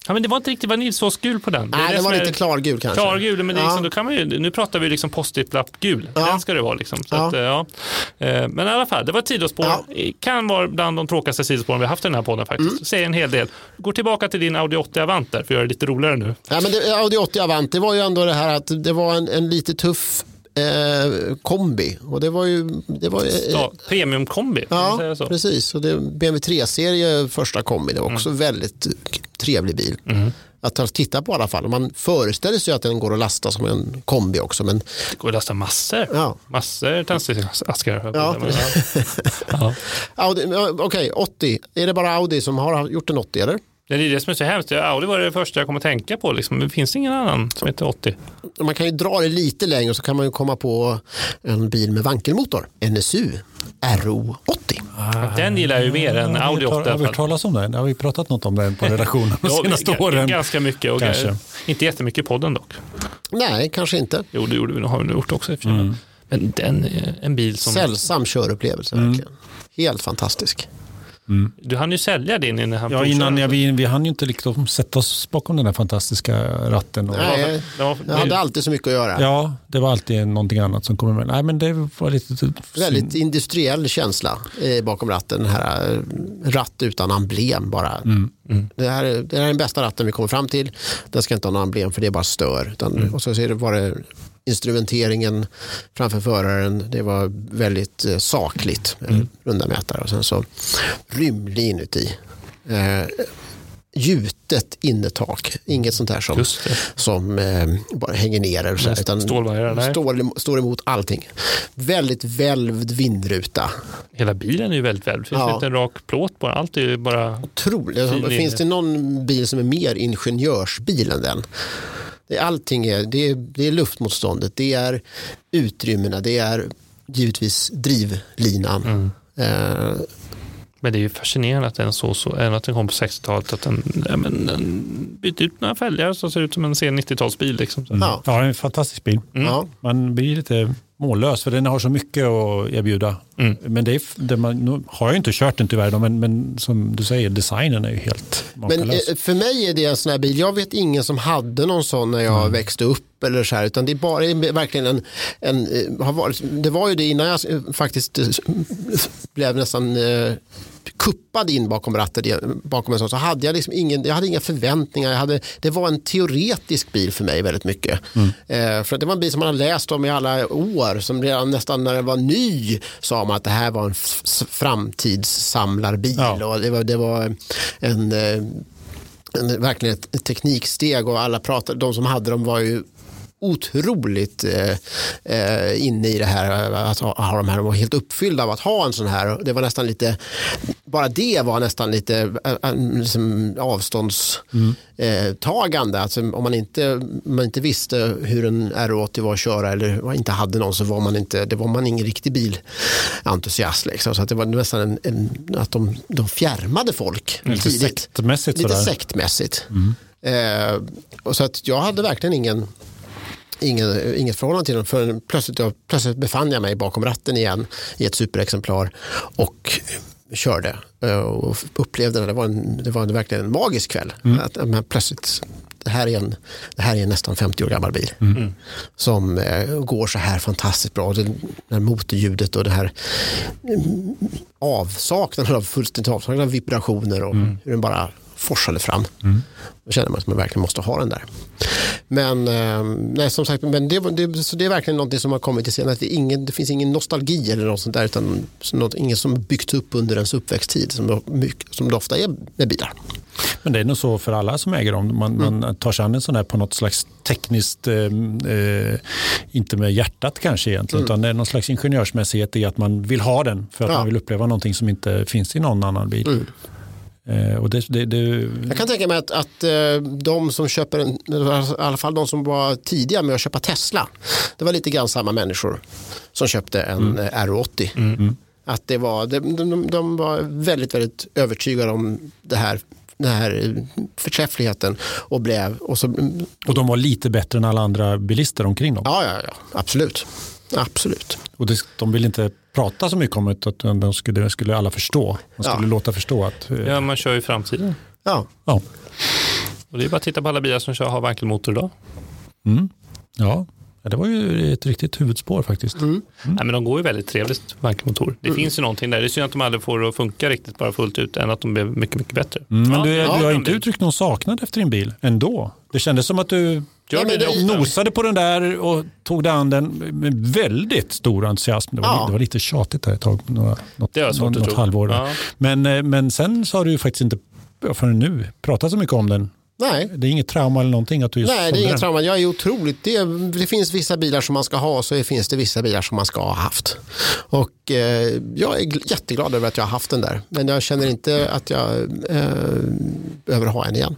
Ja, men det var inte riktigt vaniljsåsgul på den. Nej, det den var lite klargul kanske. Klargul, men det är Ja. liksom, då kan man ju, nu pratar vi liksom post-it-lapp gul. Ja. Den ska det vara. Liksom. Så Ja. Att, eh, ja. Eh, Men i alla fall, det var ett sidospår. Ja. Kan vara bland de tråkigaste sidospåren vi haft i den här podden faktiskt. Mm. Säger en hel del. Gå tillbaka till din Audi 80 Avant där, för att göra det lite roligare nu. Ja, men det, Audi 80 Avant, det var ju ändå det här att det var en, en lite tuff eh, kombi. Och det var ju... Det var, eh, Premiumkombi, ja, precis. Och det, BMW 3-serie första kombi, det var också Mm. väldigt trevlig bil. Att ta- titta på i alla fall. Man föreställer sig att den går att lasta som en kombi också. Men Det går att lasta massor. Ja. Massor tändsticksaskar. Ja, ja. Okej, 80. Är det bara Audi som har gjort en 80 eller? Det är det som är så hemskt. Audi var det första jag kom att tänka på. Liksom. Det finns ingen annan som heter 80. Man kan ju dra det lite längre så kan man ju komma på en bil med vankelmotor. NSU RO 80. Den gillar jag ju mer än Audi 80. i Har vi hört talas om den? Har vi pratat något om den på redaktionen de senaste åren? Ganska mycket. Och Kanske. Inte jättemycket i podden dock. Nej, kanske inte. Jo, det gjorde vi, har vi nog gjort också i. Mm. Men den är en bil som... Sällsam körupplevelse verkligen. Helt fantastisk. Mm. Du hann ju sälja din innan han Ja, innan jag, vi, vi hann ju inte liksom sätta oss bakom den där fantastiska ratten. Och, Nej, jag hade alltid så mycket att göra. Ja, det var alltid någonting annat som kom med. Nej, men det var lite... Väldigt industriell känsla eh, bakom ratten. Den här eh, ratt utan emblem bara. Mm. Mm. Det, här, det här är den bästa ratten vi kommer fram till. Den ska inte ha någon emblem för det är bara stör. Utan, mm. Och så var det instrumenteringen framför föraren, det var väldigt eh, sakligt. Mm. Runda mätare och sen så rymlig inuti. Eh, gjutet innertak, inget sånt här som, som eh, bara hänger ner. Eller så utan står, står emot allting. Väldigt välvd vindruta. Hela bilen är ju väldigt välvd. Finns ja. inte en rak plåt bara? Allt är ju bara... Otroligt. Finns det någon bil som är mer ingenjörsbil än den? Det, allting är, det är, det är luftmotståndet, det är utrymmena, det är givetvis drivlinan. Mm. Eh, men det är ju fascinerande att den, så, så, att den kom på 60-talet, att den, ja, men, den bytte ut några fälgar som ser ut som en sen 90-talsbil. Liksom. Mm. Ja. ja, en fantastisk bil. Mm. Man blir lite mållös för den har så mycket att erbjuda. Mm. Men det, är, det man, nu har jag inte kört den tyvärr, men, men som du säger, designen är ju helt makalös. Men eh, för mig är det en sån här bil, jag vet ingen som hade någon sån när jag mm. växte upp eller så här, utan det är bara är verkligen en, en eh, har varit, det var ju det innan jag faktiskt blev nästan kuppad in bakom rattet bakom en sån så hade jag liksom ingen, jag hade inga förväntningar. Jag hade, det var en teoretisk bil för mig väldigt mycket. Mm. Eh, för det var en bil som man har läst om i alla år. Som redan nästan när den var ny sa man att det här var en framtidssamlarbil. Ja. Och det, var, det var en eh, en, verkligen ett tekniksteg och alla pratade, de som hade dem var ju otroligt eh, eh, inne i det här att ha, ha de här. De var helt uppfyllda av att ha en sån här. Det var nästan lite, bara det var nästan lite äh, liksom avståndstagande. Mm. Alltså, om man inte, man inte visste hur en R80 var att köra eller inte hade någon så var man inte, det var man ingen riktig bilentusiast. Liksom. Så att det var nästan en, en, att de, de fjärmade folk lite tidigt. Sektmässigt lite sektmässigt. Mm. Eh, och så att jag hade verkligen ingen ingen, inget förhållande till den förrän plötsligt, jag, plötsligt befann jag mig bakom ratten igen i ett superexemplar och körde eh, och upplevde det. Det var, en, det var verkligen en magisk kväll. Mm. Att, men plötsligt, det här, är en, det här är en nästan 50 år gammal bil mm. som eh, går så här fantastiskt bra. Det, det här motorljudet och det här mm, avsaknaden av fullständigt avsaknaden av vibrationer och mm. hur den bara forsade fram. Mm. Då känner man att man verkligen måste ha den där. Men, eh, nej, som sagt, men det, det, så det är verkligen något som har kommit till senare. Det, ingen, det finns ingen nostalgi eller något sånt där. Utan något, inget som byggts upp under ens uppväxttid som, som det ofta är med bilar. Men det är nog så för alla som äger dem. Man, mm. man tar sig an en sån här på något slags tekniskt, eh, eh, inte med hjärtat kanske egentligen, mm. utan det är någon slags ingenjörsmässighet i att man vill ha den för att ja. man vill uppleva någonting som inte finns i någon annan bil. Mm. Eh, det, det, det... Jag kan tänka mig att, att eh, de som köper, en, i alla fall de som var tidiga med att köpa Tesla, det var lite grann samma människor som köpte en mm. Eh, R80. Mm. Att det var, de, de, de, var väldigt, väldigt övertygade om det här den här förträffligheten och blev... Och, så, och de var lite bättre än alla andra bilister omkring dem? Ja, ja, ja absolut. Absolut. Och det, de vill inte prata så mycket om det, att de skulle, skulle alla förstå. Man skulle ja. låta förstå att... Eh, ja, man kör ju framtiden. Ja. ja. Och det är bara att titta på alla bilar som kör har vankelmotor idag. Mm. Ja, det var ju ett riktigt huvudspår faktiskt. Mm. Mm. Nej, men de går ju väldigt trevligt, vankelmotor. Det mm. finns ju någonting där. Det är synd att de aldrig får det att funka riktigt bara fullt ut, än att de blir mycket, mycket bättre. Mm, men du, ja, du har inte uttryckt någon saknad efter din bil ändå? Det kändes som att du Ja, men det, nosade på den där och tog dig an den med väldigt stor entusiasm. Det var, ja. det var lite tjatigt där ett tag, några, något, det något, något halvår. Ja. Men, eh, men sen så har du ju faktiskt inte förrän nu pratat så mycket om den. Nej. Det är inget trauma eller någonting? Att du Nej, det är inget trauma. Jag är otroligt... Det, det, finns vissa bilar som man ska ha och så finns det vissa bilar som man ska ha haft. Och eh, jag är jätteglad över att jag har haft den där. Men jag känner inte att jag eh, behöver ha en igen.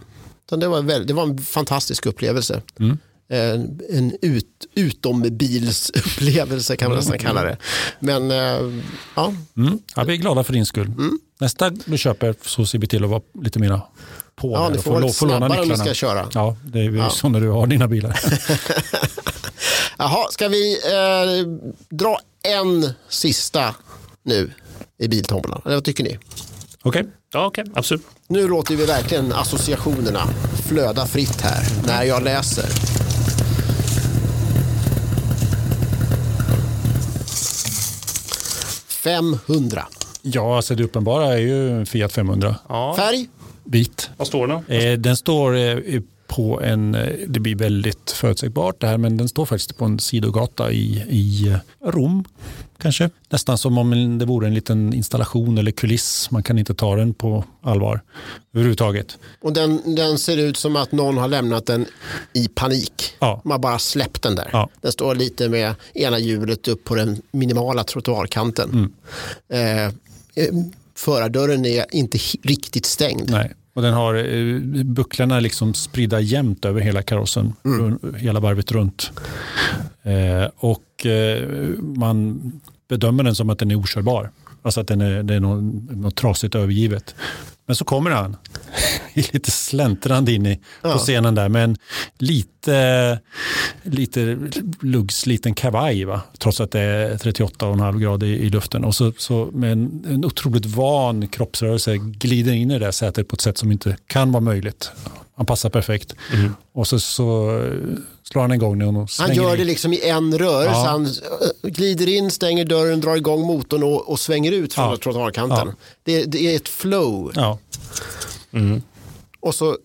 Det, var väldigt, det var en fantastisk upplevelse. Mm en, en ut, utombilsupplevelse kan man nästan mm. kalla det. Men äh, ja. Mm. ja. Vi är glada för din skull. Mm. Nästa du köper så ser vi till att vara lite mera på. Ja, ni får vara lite snabbare om ni ska köra. Ja, det är ja. så när du har dina bilar. Jaha, ska vi eh, dra en sista nu i biltombolan? Eller vad tycker ni? Okej. Okay. Ja, okej. Okay. Absolut. Nu låter vi verkligen associationerna flöda fritt här när jag läser. Femhundra. Ja, alltså det uppenbara är ju en Fiat 500. Ja. Färg? Vit. Vad står den? Eh, den står eh, på en, eh, det blir väldigt förutsägbart det här, men den står faktiskt på en sidogata i, i Rom. Kanske nästan som om det vore en liten installation eller kuliss. Man kan inte ta den på allvar överhuvudtaget. Och den, den ser ut som att någon har lämnat den i panik. Ja. Man bara släppt den där. Ja. Den står lite med ena hjulet upp på den minimala trottoarkanten. Mm. Eh, eh förardörren är inte riktigt stängd. Nej. Och den har eh, bucklarna liksom spridda jämnt över hela karossen, mm. hela varvet runt. Eh, och eh, man bedömer den som att den är okörbar. Alltså att den är, det är något, något trasigt övergivet. Men så kommer han lite släntrande in i, på scenen där med en lite, lite luggs liten kavaj. Va? Trots att det är 38,5 grader i, i luften. Och så, så med en, en otroligt van kroppsrörelse glider in i det där sätet på ett sätt som inte kan vara möjligt. Han passar perfekt. Mm. Och så, så slår han igång den. Och han gör det liksom i en rörelse. Ja. Han eh, glider in, stänger dörren, drar igång motorn och, och svänger ut från ja. trottoarkanten. Ja. Det, det, är ett flow. Ja. Mm. Och så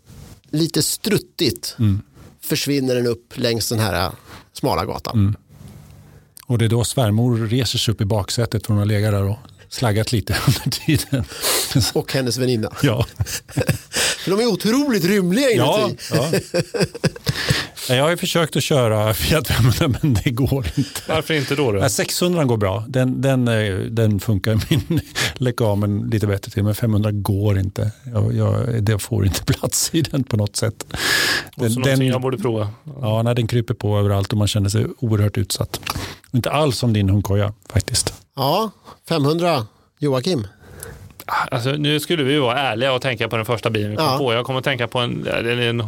lite struttigt mm. försvinner den upp längs den här eh, smala gatan. Mm. Och det är då svärmor reser sig upp i baksätet från att lägga där och slaggat lite under tiden. Och hennes väninna. Ja. de är otroligt rymliga inuti. Ja, ja. Jag har ju försökt att köra Fiat 500 men det går inte. Varför inte då? då? 600 går bra. Den, den, eh, den funkar min lekamen lite bättre till men 500 går inte. Jag, jag, det får inte plats i den på något sätt. Den, så den, jag borde prova. Ja, när den kryper på överallt och man känner sig oerhört utsatt. Inte alls som din hundkoja faktiskt. Ja, 500 Joakim. Alltså, nu skulle vi vara ärliga och tänka på den första bilen vi kom ja. på. Jag kommer att tänka på en, en, en,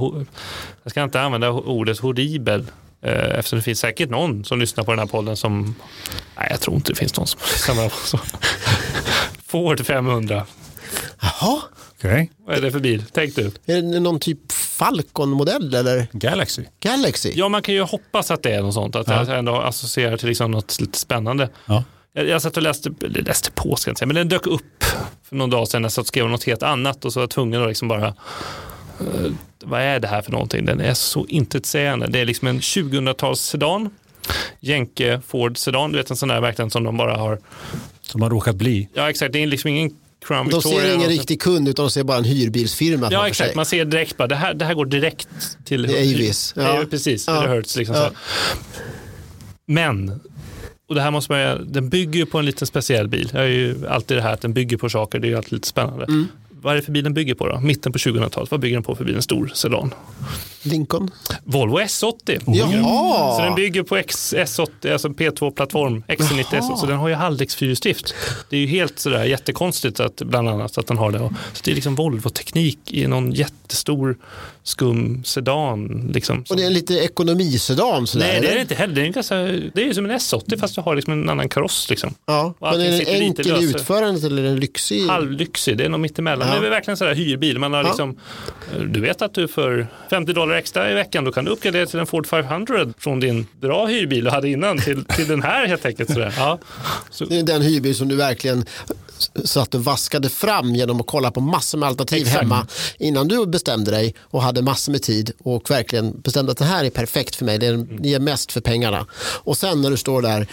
jag ska inte använda ordet horribel. Eh, eftersom det finns säkert någon som lyssnar på den här podden som, nej jag tror inte det finns någon som lyssnar på Ford 500. Jaha. Okay. Vad är det för bil? Tänk du. Är det någon typ Falcon-modell eller? Galaxy. Galaxy? Ja, man kan ju hoppas att det är något sånt. Att ja. jag ändå associerar till liksom något lite spännande. Ja. Jag, jag satt och läste, läste på, ska jag inte säga, men den dök upp för någon dag sedan. Jag satt och skrev något helt annat och så var jag tvungen att liksom bara uh, vad är det här för någonting? Den är så intetsägande. Det är liksom en 2000-tals sedan. Jänke Ford sedan, du vet en sån där verkligen som de bara har. Som har råkat bli. Ja exakt, det är liksom ingen Crown De ser ingen riktig kund utan de ser bara en hyrbilsfirma. Ja exakt, man ser direkt bara det här, det här går direkt till Avis. Ja. ja. precis, ja. eller Hertz. Liksom ja. Men och det här måste man, den bygger ju på en liten speciell bil. Jag är ju alltid det här att den bygger på saker, det är ju alltid lite spännande. Mm. Vad är det för bil den bygger på då? Mitten på 2000-talet, vad bygger den på för bil? En stor sedan? Lincoln? Volvo S80. Jaha. Så den bygger på X, S80, alltså P2-plattform, XC90 S80. Så den har ju Haldex fyrhjulsdrift. Det är ju helt sådär jättekonstigt att bland annat att den har det. Så det är liksom Volvo-teknik i någon jättestor skum sedan. Liksom, Och det är en lite ekonomisedan? Sådär, Nej, det är det inte heller. Det är, ganska, det är som en S80 fast du har liksom en annan kaross. Liksom. Ja, men är den enkel i utförandet eller är den lyxig? Halvlyxig, det är nog mittemellan. Det är verkligen sådär hyrbil. Man har liksom, du vet att du för 50 dollar extra i veckan då kan du uppgradera till en Ford 500 från din bra hyrbil du hade innan till, till den här helt enkelt. Sådär. Ja. Så. Det är den hyrbil som du verkligen satt och vaskade fram genom att kolla på massor med alternativ Exakt. hemma innan du bestämde dig och hade massor med tid och verkligen bestämde att det här är perfekt för mig, det ger mest för pengarna. Och sen när du står där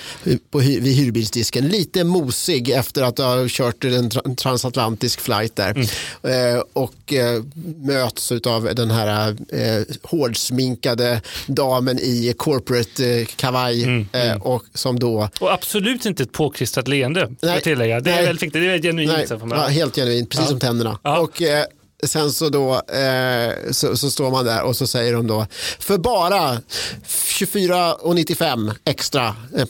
på, vid hyrbilsdisken, lite mosig efter att du har kört en transatlantisk flight där mm. Eh, och eh, möts av den här eh, hårdsminkade damen i corporate kavaj mm. Mm. och som då... Och absolut inte ett påklistrat leende, jag tillägga. Det är väldigt det är genuint. Nej, ja, helt genuint, precis ja. som tänderna. Ja. Och, sen så då eh, så, så, står man där och så säger de då för bara 24,95 extra eh,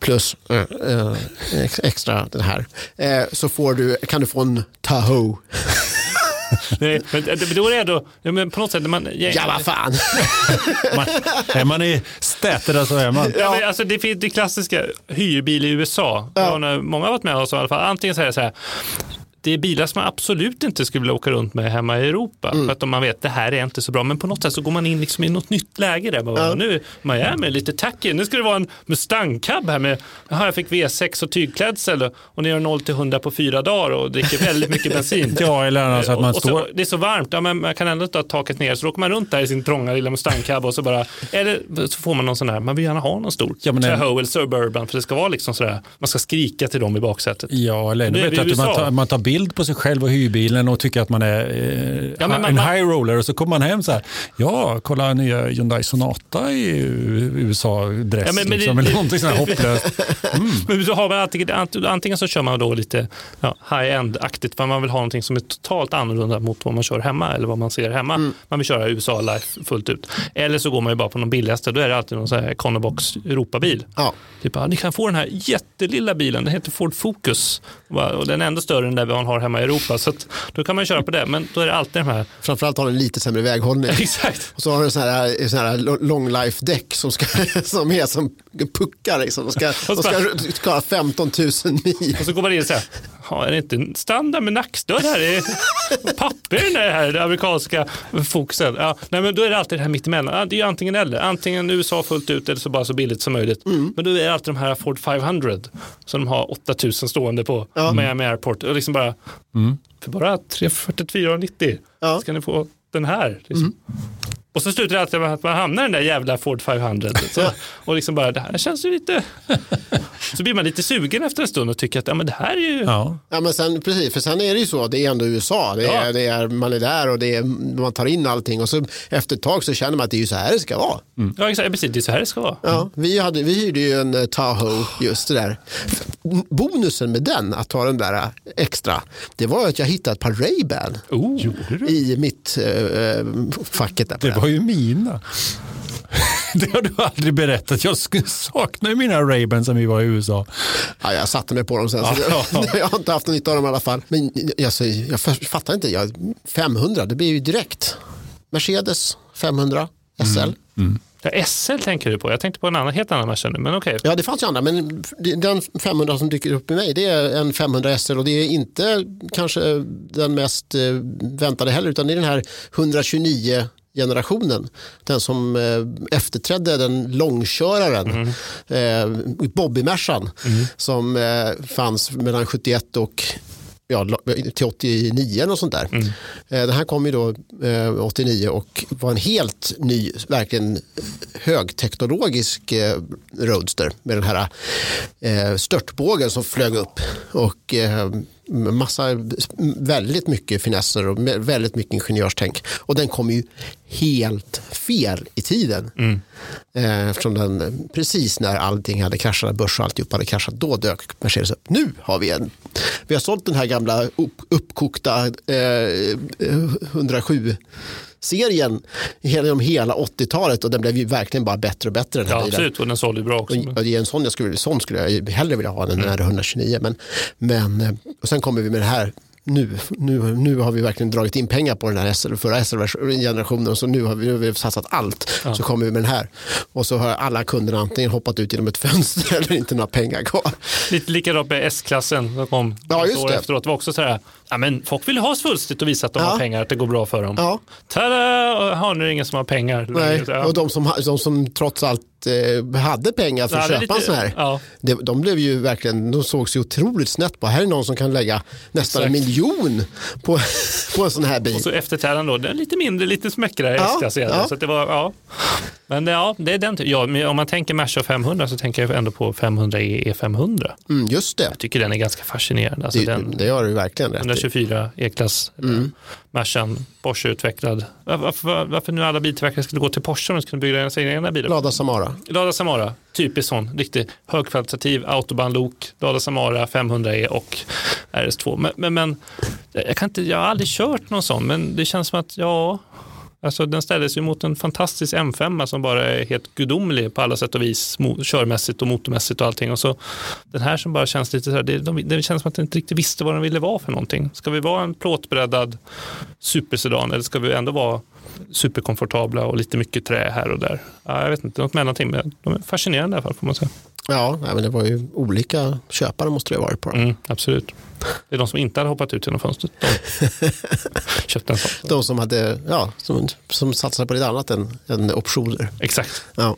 plus eh, eh extra den här eh, så får du, kan du få en Tahoe. Nej, men då är det ändå, men på något sätt, man, ja vad fan. man, är man i städerna så är man. Ja. men alltså, det finns det klassiska hyrbil i USA. Ja. Många har varit med oss i alla fall. Antingen säger så här, det är bilar som man absolut inte skulle vilja åka runt med hemma i Europa. Mm. För att man vet att det här är inte så bra. Men på något sätt så går man in liksom i något nytt läge där. Bara, ja. Nu Miami, lite tacky. Nu ska det vara en Mustang Cab här med, jaha jag fick V6 och tygklädsel och ni gör 0 till 100 på fyra dagar och dricker väldigt mycket bensin. ja, eller alltså att man står... Det är så varmt, ja, men man kan ändå ta taket ner. Så åker man runt där i sin trånga lilla Mustang Cab och så bara, eller så får man någon sån här, man vill gärna ha någon stor ja, Tahoe eller Suburban för det ska vara liksom sådär, man ska skrika till dem i baksätet. Ja, eller ännu bättre att man tar, man tar bild på sig själv och hyrbilen och tycker att man är eh, ja, man, en high roller och så kommer man hem så här, ja, kolla nya Hyundai Sonata i USA-dress. Ja, men, men liksom, det, någonting sånt hopplöst. Mm. Men så har man antingen, antingen så kör man då lite ja, high-end-aktigt för man vill ha någonting som är totalt annorlunda mot vad man kör hemma eller vad man ser hemma. Mm. Man vill köra USA-life fullt ut. Eller så går man ju bara på någon billigaste, då är det alltid någon sån här Econobox Europabil. Ja. Typ, ja, ni kan få den här jättelilla bilen, den heter Ford Focus och den är ändå större än den vi har hemma i Europa. Så då kan man köra på det, men då är det alltid de här. Framförallt har den lite sämre väghållning. Exakt. Och så har den sån här, sån här long life däck som, ska, som är som puckar. Liksom. De ska, de ska klara 15 000 mil. Och så går man in och säger, är det inte standard med nackstöd här? Det är papper det här, det amerikanska fokuset. Ja, nej, men då är det alltid det här mittemellan. Det är antingen eller. Antingen USA fullt ut eller så bara så billigt som möjligt. Mm. Men då är det alltid de här Ford 500 som de har 8000 stående på ja. Miami Airport. Och liksom bara, mm. För bara 344,90 ja. ska ni få den här. Liksom. Mm. Och så slutar det alltid med att man hamnar i den där jävla Ford 500. Så, och liksom bara, det här känns ju lite... så blir man lite sugen efter en stund och tycker att ja, men det här är ju... Ja, ja men sen, precis, för sen är det ju så, det är ändå USA. Det är, ja. det är, man är där och det är, man tar in allting och så efter ett tag så känner man att det är ju så här det ska vara. Mm. Ja, exakt, precis, det är så här det ska vara. Ja, vi, hade, vi hyrde ju en uh, Tahoe, just det där. Bonusen med den, att ta den där uh, extra, det var att jag hittade ett par Ray-Ban oh, i mitt uh, facket. Där var ju mina. Det har du aldrig berättat. Jag saknar ju mina Ray-Ban som vi var i USA. Ja, jag satte mig på dem sen. Ja, ja. jag har inte haft nytta av dem i alla fall. Men jag, jag, jag fattar inte. Jag, 500, det blir ju direkt. Mercedes 500 SL. Mm. Mm. Ja, SL tänker du på. Jag tänkte på en annan, helt annan maskin. Men okay. Ja, det fanns ju andra. Men den 500 som dyker upp i mig det är en 500 SL och det är inte kanske den mest eh, väntade heller utan det är den här 129 generationen. Den som eh, efterträdde den långköraren, mm. eh, Bobby-Mercan, mm. som eh, fanns mellan 71 och ja, till 89 och sånt där. Mm. Den här kom ju då eh, 89 och var en helt ny, verkligen högteknologisk roadster med den här störtbågen som flög upp och massa, väldigt mycket finesser och väldigt mycket ingenjörstänk. Och den kom ju helt fel i tiden. Mm. Eh, eftersom den precis när allting hade kraschat, börs och alltihop hade kraschat, då dök Mercedes upp. Nu har vi en. Vi har sålt den här gamla upp, uppkokta eh, 107 serien genom hela 80-talet och den blev ju verkligen bara bättre och bättre. Den här ja, absolut, och den sålde bra också. Och, och en sån, jag skulle, sån skulle jag hellre vilja ha än den här 129. Men, men, eh, och sen kommer vi med det här nu, nu, nu har vi verkligen dragit in pengar på den här SL, förra SL-generationen så nu har vi, nu har vi satsat allt. Ja. Så kommer vi med den här. Och så har alla kunderna antingen hoppat ut genom ett fönster eller inte några pengar kvar. Lite likadant med S-klassen som kom ja, just det. efteråt. Det var också så här, ja, men folk vill ha svulstigt och visa att de ja. har pengar, att det går bra för dem. Ja. Tada! Har nu ingen som har pengar. Nej, och de som, de som trots allt eh, hade pengar för att köpa lite, en sån här. Ja. De, de, blev ju verkligen, de sågs ju otroligt snett på. Här är någon som kan lägga nästan Exakt. en miljon på, på en sån här bil. Och så efterträdaren då, den lite mindre, lite smäckrare ja, ja. Så det var, ja. Men ja, det är den ja, Om man tänker Merca 500 så tänker jag ändå på 500 E500. Mm, just det. Jag tycker den är ganska fascinerande. Alltså det, den, det har du verkligen rätt 124 E-klass. Mm. Mercan, Porsche-utvecklad. Varför, varför nu alla biltillverkare skulle gå till Porsche om de skulle bygga sina egna bilar? Lada Samara. Lada Samara, typiskt sån. Riktig högkvalitativ autobahnlok. Lada Samara 500E och RS2. Men, men, men, jag, kan inte, jag har aldrig kört någon sån, men det känns som att ja, Alltså, den ställdes ju mot en fantastisk M5 som bara är helt gudomlig på alla sätt och vis, körmässigt och motormässigt och allting. Och så den här som bara känns lite så här, det, de, det känns som att den inte riktigt visste vad den ville vara för någonting. Ska vi vara en plåtbreddad supersedan eller ska vi ändå vara superkomfortabla och lite mycket trä här och där? Ja, jag vet inte, något mellanting. Men de är fascinerande i alla fall får man säga. Ja, men det var ju olika köpare måste det ha varit på. Mm, absolut. Det är de som inte hade hoppat ut genom fönstret. De köpte en sån. De som, hade, ja, som, som satsade på lite annat än, än optioner. Exakt. Ja.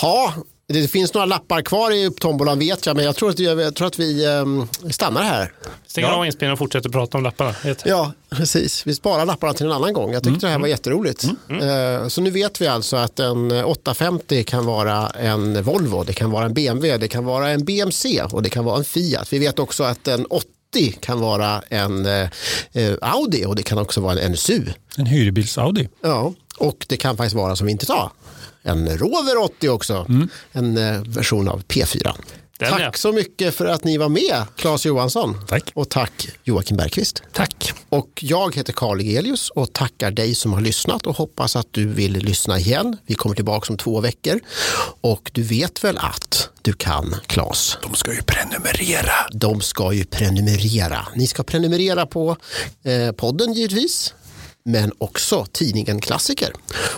Ha, det finns några lappar kvar i tombolan vet jag, men jag tror att, jag tror att vi um, stannar här. Stänger ja. av inspelningen och fortsätter prata om lapparna. Ja, precis. Vi sparar lapparna till en annan gång. Jag tyckte mm. det här var jätteroligt. Mm. Uh, så nu vet vi alltså att en 850 kan vara en Volvo, det kan vara en BMW, det kan vara en BMC och det kan vara en Fiat. Vi vet också att en 80 kan vara en eh, Audi och det kan också vara en NSU. En hyrbils-Audi. Ja, och det kan faktiskt vara som vi inte sa, en Rover 80 också. Mm. En eh, version av P4. Den tack så mycket för att ni var med, Claes Johansson. Tack. Och tack Joakim Bergqvist. Tack. Och jag heter Karl Egelius och tackar dig som har lyssnat och hoppas att du vill lyssna igen. Vi kommer tillbaka om två veckor. Och du vet väl att du kan, Claes? De ska ju prenumerera. De ska ju prenumerera. Ni ska prenumerera på eh, podden givetvis men också tidningen Klassiker.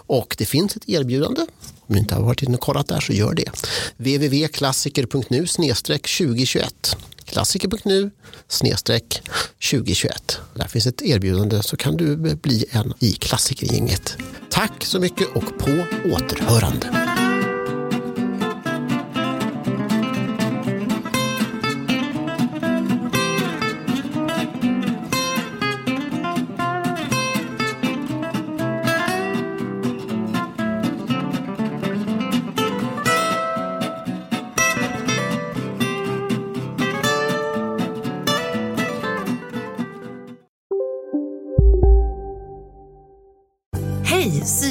Och det finns ett erbjudande. Om ni inte har varit inne och kollat där så gör det. www.klassiker.nu 2021 klassiker.nu 2021. Där finns ett erbjudande så kan du bli en i klassikergänget. Tack så mycket och på återhörande.